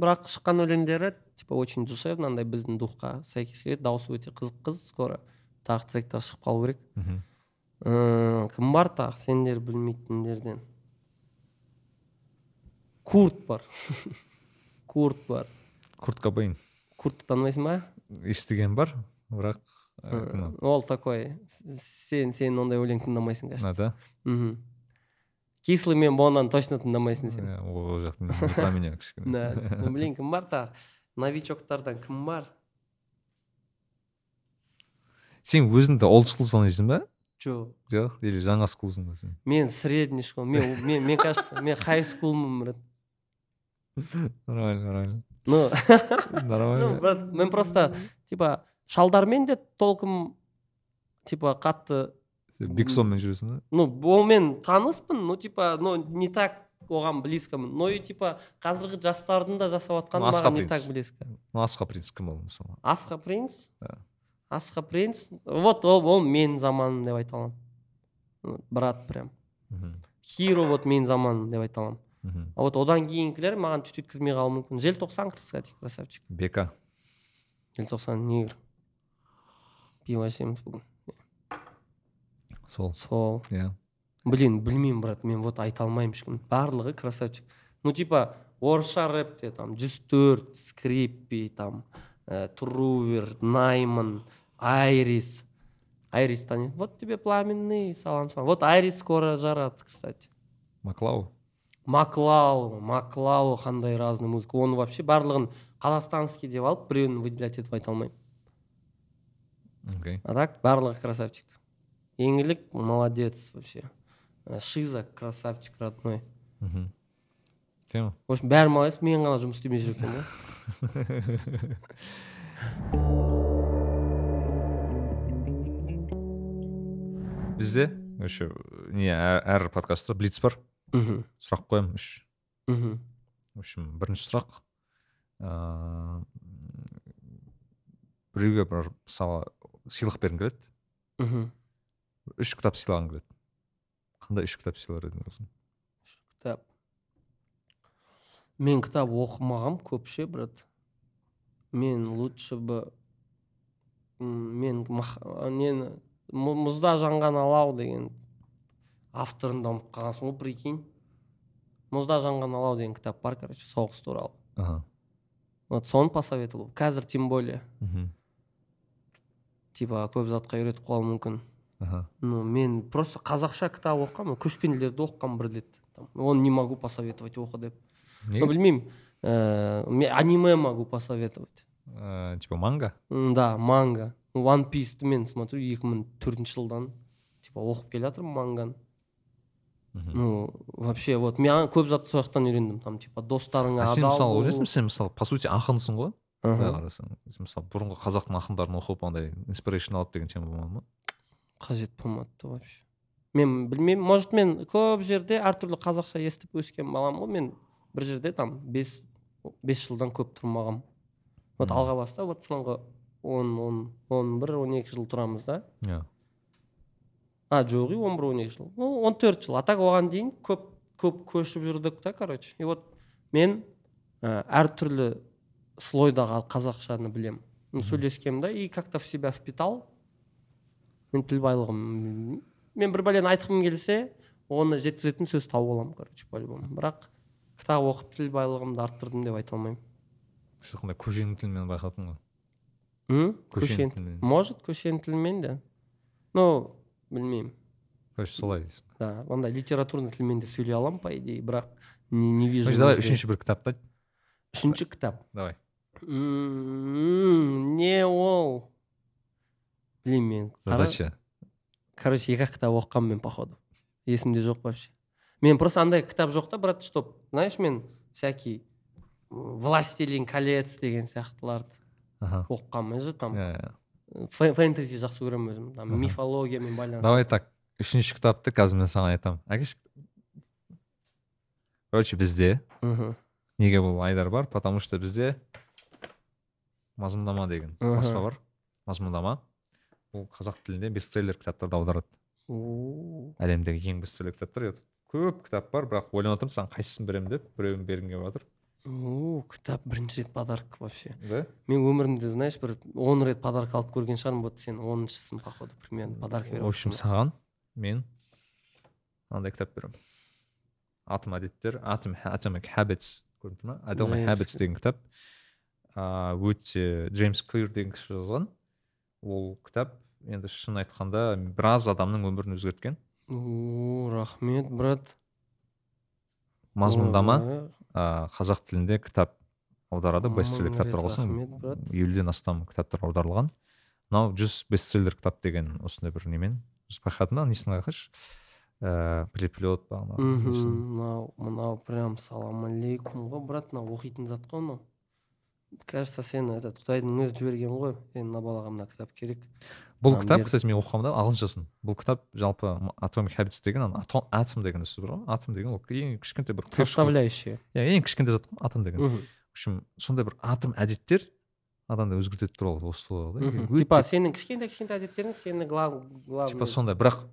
бірақ шыққан өлеңдері типа очень душевно андай біздің духқа сәйкес келеді. Дауысы өте қызық қыз скоро тағы тректар шығып қалу керек. Кім бар тағы? Сендер білмейтіндерден. Курт бар. Курт бар. Курт кобейн. Куртты танымайсың ба? Естіген бар бірақ ол такой сен сен ондай өлең тыңдамайсың кажется. Да мхм. Кислый мен бонаны точно тыңдамайсың сен Э, ол жақ не про меня кішкене да ну блин кім бар тағы новичоктардан кім бар сен өзіңді олд скул санайсың ба? Жоқ жоқ или жаңа скулсың ба сен? Мен средний школа мен мен мне кажется мен хай скулмын брат. Нормально нормально. Ну. Ну нормально брат мен просто типа шалдармен де толком типа қатты Сен биксонмен жүресің ба ну онымен таныспын ну типа ну не так оған близкомын но и типа қазіргі жастардың да жасап жатқаны Ну, Асқа маған не так близко ну асқа принц кім ол мысалы? Асқа принц? Да. асқа принц? Вот ол ол менің заманым деп айта аламын. Брат прям. Хиро вот менің заманым деп айта аламын. А вот одан кейінгілер маған чуть чуть кірмей қалуы мүмкін. Желтоқсан кстати красавчик. Бека. Желтоқсан негр пиво ішеміз бүгін. Сол. Сол. Иә. Блин білмеймін брат мен вот айта алмаймын ешкім. Барлығы красавчик. Ну типа орысша рэпте там жүз төрт скриппи там э, трувер найман айрис. Айрис вот тебе пламенный салам салам. Вот айрис скоро жарады кстати. Маклау? Маклау маклау қандай разный музыка. Оны вообще барлығын қазақстанский деп алып біреуін выделять етіп айта алмаймын. Окей. А так барлығы красавчик. Еңлік молодец вообще. Э, шиза красавчик родной. Мхм тема? В общем бәрі молодец мен ғана жұмыс істемей жүр екен да? Бізде еще не әр, подкастта блиц бар. Мхм сұрақ қоямын үш. Мхм в общем бірінші сұрақ. Ыыы біреуге бір мысалы сыйлық бергің келеді. Мхм үш кітап сыйлағың келеді қандай үш кітап сыйлар едің өзің кітап мен кітап оқымағам көп ше брат мен лучше бы мен мах- нені «Му- мұзда жанған алау деген авторын да ұмытып қалғансың ғой прикинь мұзда жанған алау деген кітап бар короче соғыс туралы вот соны посоветовал қазір тем более мхм типа көп затқа үйретіп қалуы мүмкін аха. Ну мен просто қазақша кітап оқығанмын көшпенділерді оқығанмын бір рет. Оны не могу посоветовать оқы деп. Ну білмеймін. Ә, мен аниме могу посоветовать. Э, типа манга? Да манга. One piece'ті мен смотрю екі мың төртінші жылдан типа оқып келе жатырмын манганы. Ну вообще вот мен көп затты сол жақтан үйрендім там типа достарыңа сен адал мысалы болу. ойлайсың сен мысалы по сути ақынсың ғой? Былай қарасаң сен мысалы бұрынғы қазақтың ақындарын оқып андай инспирейшн алып деген тема болмады ма? Қажет болмады да вообще. Мен білмеймін может мен көп жерде әртүрлі қазақша естіп өскен баламын ғой. Мен бір жерде там бес бес жылдан көп тұрмағанмын вот Мгм. алға баста вот соңғы он он он бір он екі жыл тұрамыз да. Иә. А жоқ он бір он екі жыл. Ну он төрт жыл. А так оған дейін көп көп көшіп жүрдік та короче. И вот мен ә, әртүрлі слойдағы қазақшаны білемін. Сөйлескенмін да и как то в себя впитал. Мен тіл байлығым мен бір бәлені айтқым келсе оны жеткізетін сөз тауып аламын короче по любому бірақ кітап оқып тіл байлығымды арттырдым деп айта алмаймын. Шынында көшенің тілімен байқадың ғой М? Көшенің көшен тілімен. может көшенің тілімен де. Ну білмеймін. Короче солай дейсің да андай литературный тілмен де сөйлей аламын по идее бірақ не, не вижу давай үшінші бір кітапты айт үшінші кітап? Давай. Не ол? Блин мен задача. Короче екі ақ кітап оқығанмын мен походу. Есімде жоқ вообще. Мен просто андай кітап жоқ та брат чтоб знаешь мен всякий властелин колец деген сияқтыларды оқығанмын же там. Фэ- фэнтези жақсы көремін өзім. Там мифологиямен байланысты. Давай так үшінші кітапты қазір мен саған айтамын әкеші короче бізде неге бұл айдар бар? Потому что бізде мазмұндама деген. Басқа бар. Мазмұндама. Ол қазақ тілінде бестселлер кітаптарды аударады. О, әлемдегі ең бестселлер кітаптар көп кітап бар бірақ ойланып отырмын саған қайсысын беремін деп біреуін бергім келіп жатыр. О, кітап бірінші рет подарок вообще. Да? Мен өмірімде знаешь бір он рет подарок алып көрген шығармын вот сен оныншысың походу примерно подарок беріп в общем саған мен мынандай кітап беремін. Атом әдеттер атом atomic habits көрініп тұр ма atomic habits деген кітап. Ыыы өте джеймс клир деген кісі жазған. Ол кітап енді шын айтқанда біраз адамның өмірін өзгерткен. О рахмет брат. Мазмұндама ыыы қазақ тілінде кітап аударады бестселлер кітаптар болсын елуден астам кітаптар аударылған. Мынау жүз бестселлер кітап деген осындай бір немен байқадың ба несін байқашы? Ыыы переплет мхм несін. мынау мынау прям салам алейкум ғой брат. Мынау оқитын зат қой мынау. Кажется сені этот құдайдың өзі жіберген ғой е мына балаға мына кітап керек. Бұл кітап кстати мен оқығанмда ағылшыншасын. Бұл кітап жалпы atomic habits деген ана атом атом деген сөз бар ғой. Атом деген ол ең кішкентай бір составляющая иә ең кішкентай зат қой атом деген. В общем сондай бір атом әдеттер адамды өзгертеді туралы осы туралы да. типа сенің кішкентай кішкентай әдеттерің сені глав главный типа сондай бірақ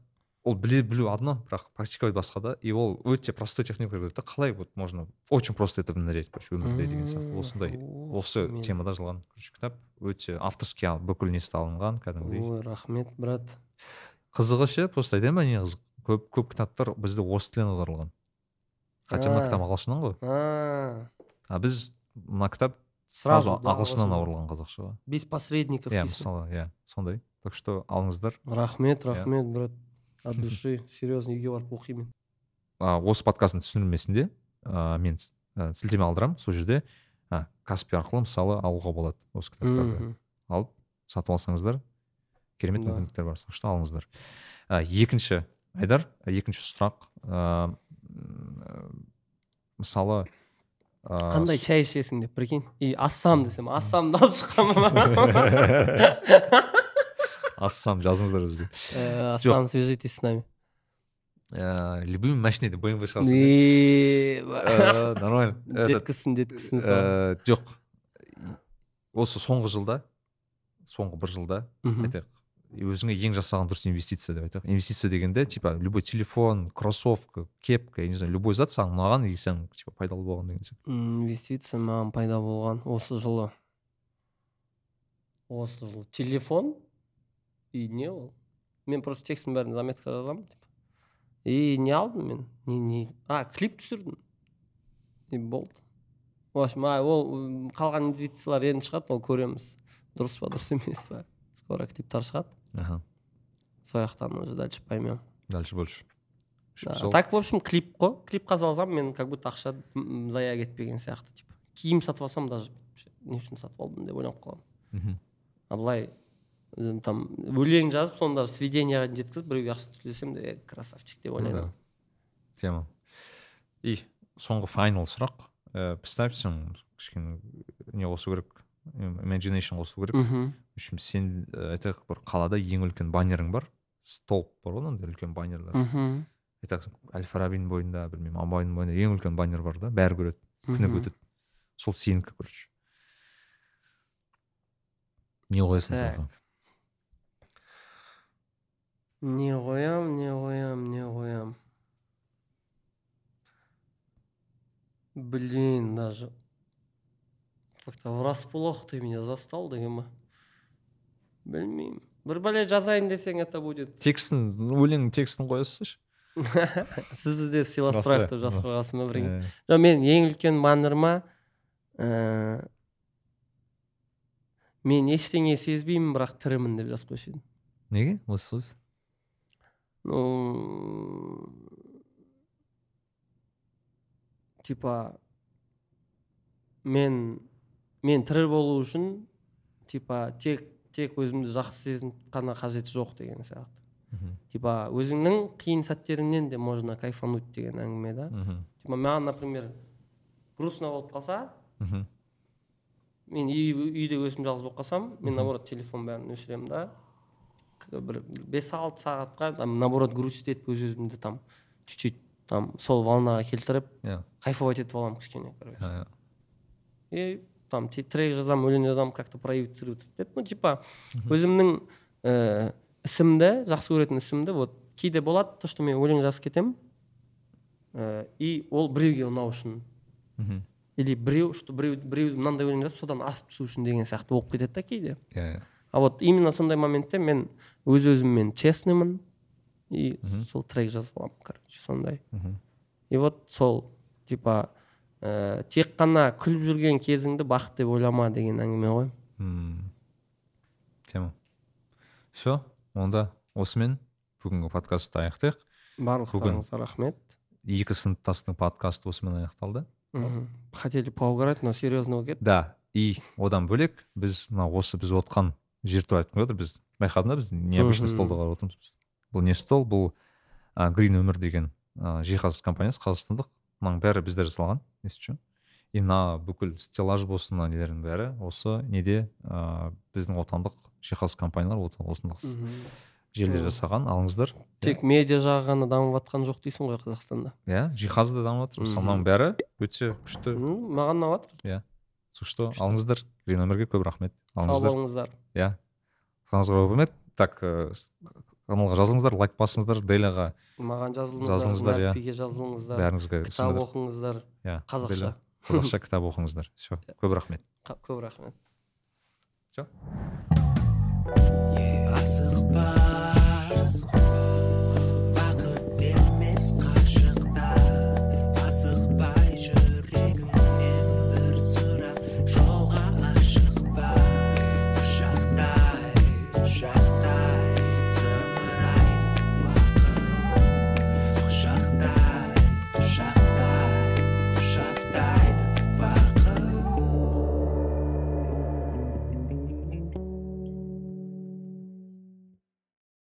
ол біле білу одно бірақ практиковать басқа да. И ол өте простой техникалар береді да қалай вот можно очень просто это внедрять короче өмірде деген сияқты. Осындай осы темада жазылған короче кітап. Өте авторский бүкіл несі алынған кәдімгідей. Ой рахмет брат. Қызығы ше просто айтайын ба не қызық көп көп кітаптар бізде орыс тілінен аударылған. Хотя мына кітап ағылшыннан ғой. А. Біз мына кітап сразу ағылшыннан ағылшын. аударылған қазақшаға без посредников иә мысалы иә сондай. Так что алыңыздар. Рахмет Иә. рахмет брат. От души. Серьезно үйге барып оқимын а, осы подкасттың түсіндірмесінде а, мен сілтеме алдырамын сол жерде. Каспи арқылы мысалы алуға болады осы кітаптарды. Алып сатып алсаңыздар керемет Да. мүмкіндіктер бар сол үшін алыңыздар. Екінші айдар екінші сұрақ. М, мысалы қандай шай ішесің деп прикинь? И ассам десем ассамды алып шыққанмын. ассам жазыңыздар өзге Э, ассам свяжитесь с нами. Ә, любым машине деп бмв Ә, нормально. Жеткізсін жеткізсін ә, жоқ. Осы соңғы жылда соңғы бір жылда айтайық өзіңе ең жасаған дұрыс инвестиция деп айтайық. Инвестиция дегенде типа любой телефон кроссовка кепка я не знаю любой зат саған ұнаған и сен типа пайдалы болған деген сияқты. Инвестиция маған пайда болған осы жылы. Осы жылы телефон и не ол мен просто текстің бәрін заметка жазамын типа. И не алдым мен не не а клип түсірдім. И болды. В общем а ол қалған инвестициялар енді шығады ол көреміз. Дұрыс па дұрыс емес па? Скоро клиптар шығады. Аха. Сол жақтан уже дальше поймем. Дальше больше. Да, так в общем клип қой. Клипқа салсам мен как будто ақша зая кетпеген сияқты типа. Киім сатып алсам даже не үшін сатып алдым деп ойланып қаламын. Мхм. а былай там өлең жазып соны даже сведенияға дейін жеткізіп біреуге ақша төлесем де е, красавчик деп ойлаймын тема. И соңғы файнал сұрақ. Ә, представь сен кішкене не қосу керек imagination қосу керек. Мхм. Үшін сен ә, айтайық бір қалада ең үлкен баннерің бар. Столб бар ғой андай үлкен баннерлер. Мхм. Айтайық әл фарабидің бойында білмеймін абайдың бойында ең үлкен баннер бар да бәрі көреді. Күні өтеді сол сенікі короче. Не қоясың Так. соған не қоям не қоям не қоям блин даже как то врасплох ты меня застал деген ба білмеймін бір бәле жазайын десең это будет. Текстін өлеңнің текстін қоя салсайшы сіз бізде деп жазып қойғансың ба бірге Ә, жоқ мен ең үлкен баннерыма ә, мен ештеңе сезбеймін бірақ тірімін деп жазып қойшы едім неге? Осы сөз. Ну типа мен мен тірі болу үшін типа тек тек өзімді жақсы сезініп қана қажеті жоқ деген сияқты. Типа өзіңнің қиын сәттеріңнен де можно кайфануть деген әңгіме да. Мхм, типа маған например грустно болып қалса мен үй, үйде өзім жалғыз болып қалсам мен наоборот телефон бәрін өшіремін да. Бір бес алты сағатқа там наоборот грустить етіп өз өзімді там чуть чуть там сол волнаға келтіріп иә. кайфовать етіп аламын кішкене короче. И там трек жазамын өлең жазамын как то проецировать етеді ну типа өзімнің ііі ісімді жақсы көретін ісімді вот кейде болады то что мен өлең жазып кетемін ііі и ол біреуге ұнау үшін. Мхм, или біреу что біреу біреу мынандай өлең жазып содан асып түсу үшін деген сияқты болып кетеді да кейде. Иә иә. А вот именно сондай моментте мен өз өзіммен честныймын. И сол трек жазып аламын короче сондай. И вот сол типа ә, тек қана күліп жүрген кезіңді бақыт деп ойлама деген әңгіме ғой. Тема. Все онда осымен бүгінгі подкастты аяқтайық. Барлықтарыңызға рахмет. екі сыныптастың подкасты осымен аяқталды. Хотели поугарать но серьезно болып кетті да и одан бөлек біз мына осы біз отқан жер туралы айтқым келіп отыр біз байқадың ба біз необычный Мгм. столда қарап отырмыз біз. бұл не стол бұл а, грин өмір деген жиһаз компаниясы қазақстандық мынаның бәрі бізде жасалған если че и мына бүкіл стеллаж болсын мына нелердің бәрі осы неде ә, біздің отандық жиһаз компаниялар осындық жерлер жасаған алыңыздар. Тек медиа жағы ғана дамып жатқан жоқ дейсің ғой қазақстанда. Иә жиһаз да дамып жатыр мысалы мынаның бәрі өте күшті. Маған ұнап жатыр сол что алыңыздар. Грин өмірге көп рахмет. Сау болыңыздар. Иә. Қалыңызға рахмет. Так с- каналға жазылыңыздар лайк басыңыздар. Деляға маған жазылыңыздар Жазылыңыздар, иә. жазылыңыздар бәріңізге кітап оқыңыздар. Иә қазақша. Қазақша кітап оқыңыздар. Все көп рахмет. Көп рахмет. Все. Асықпа.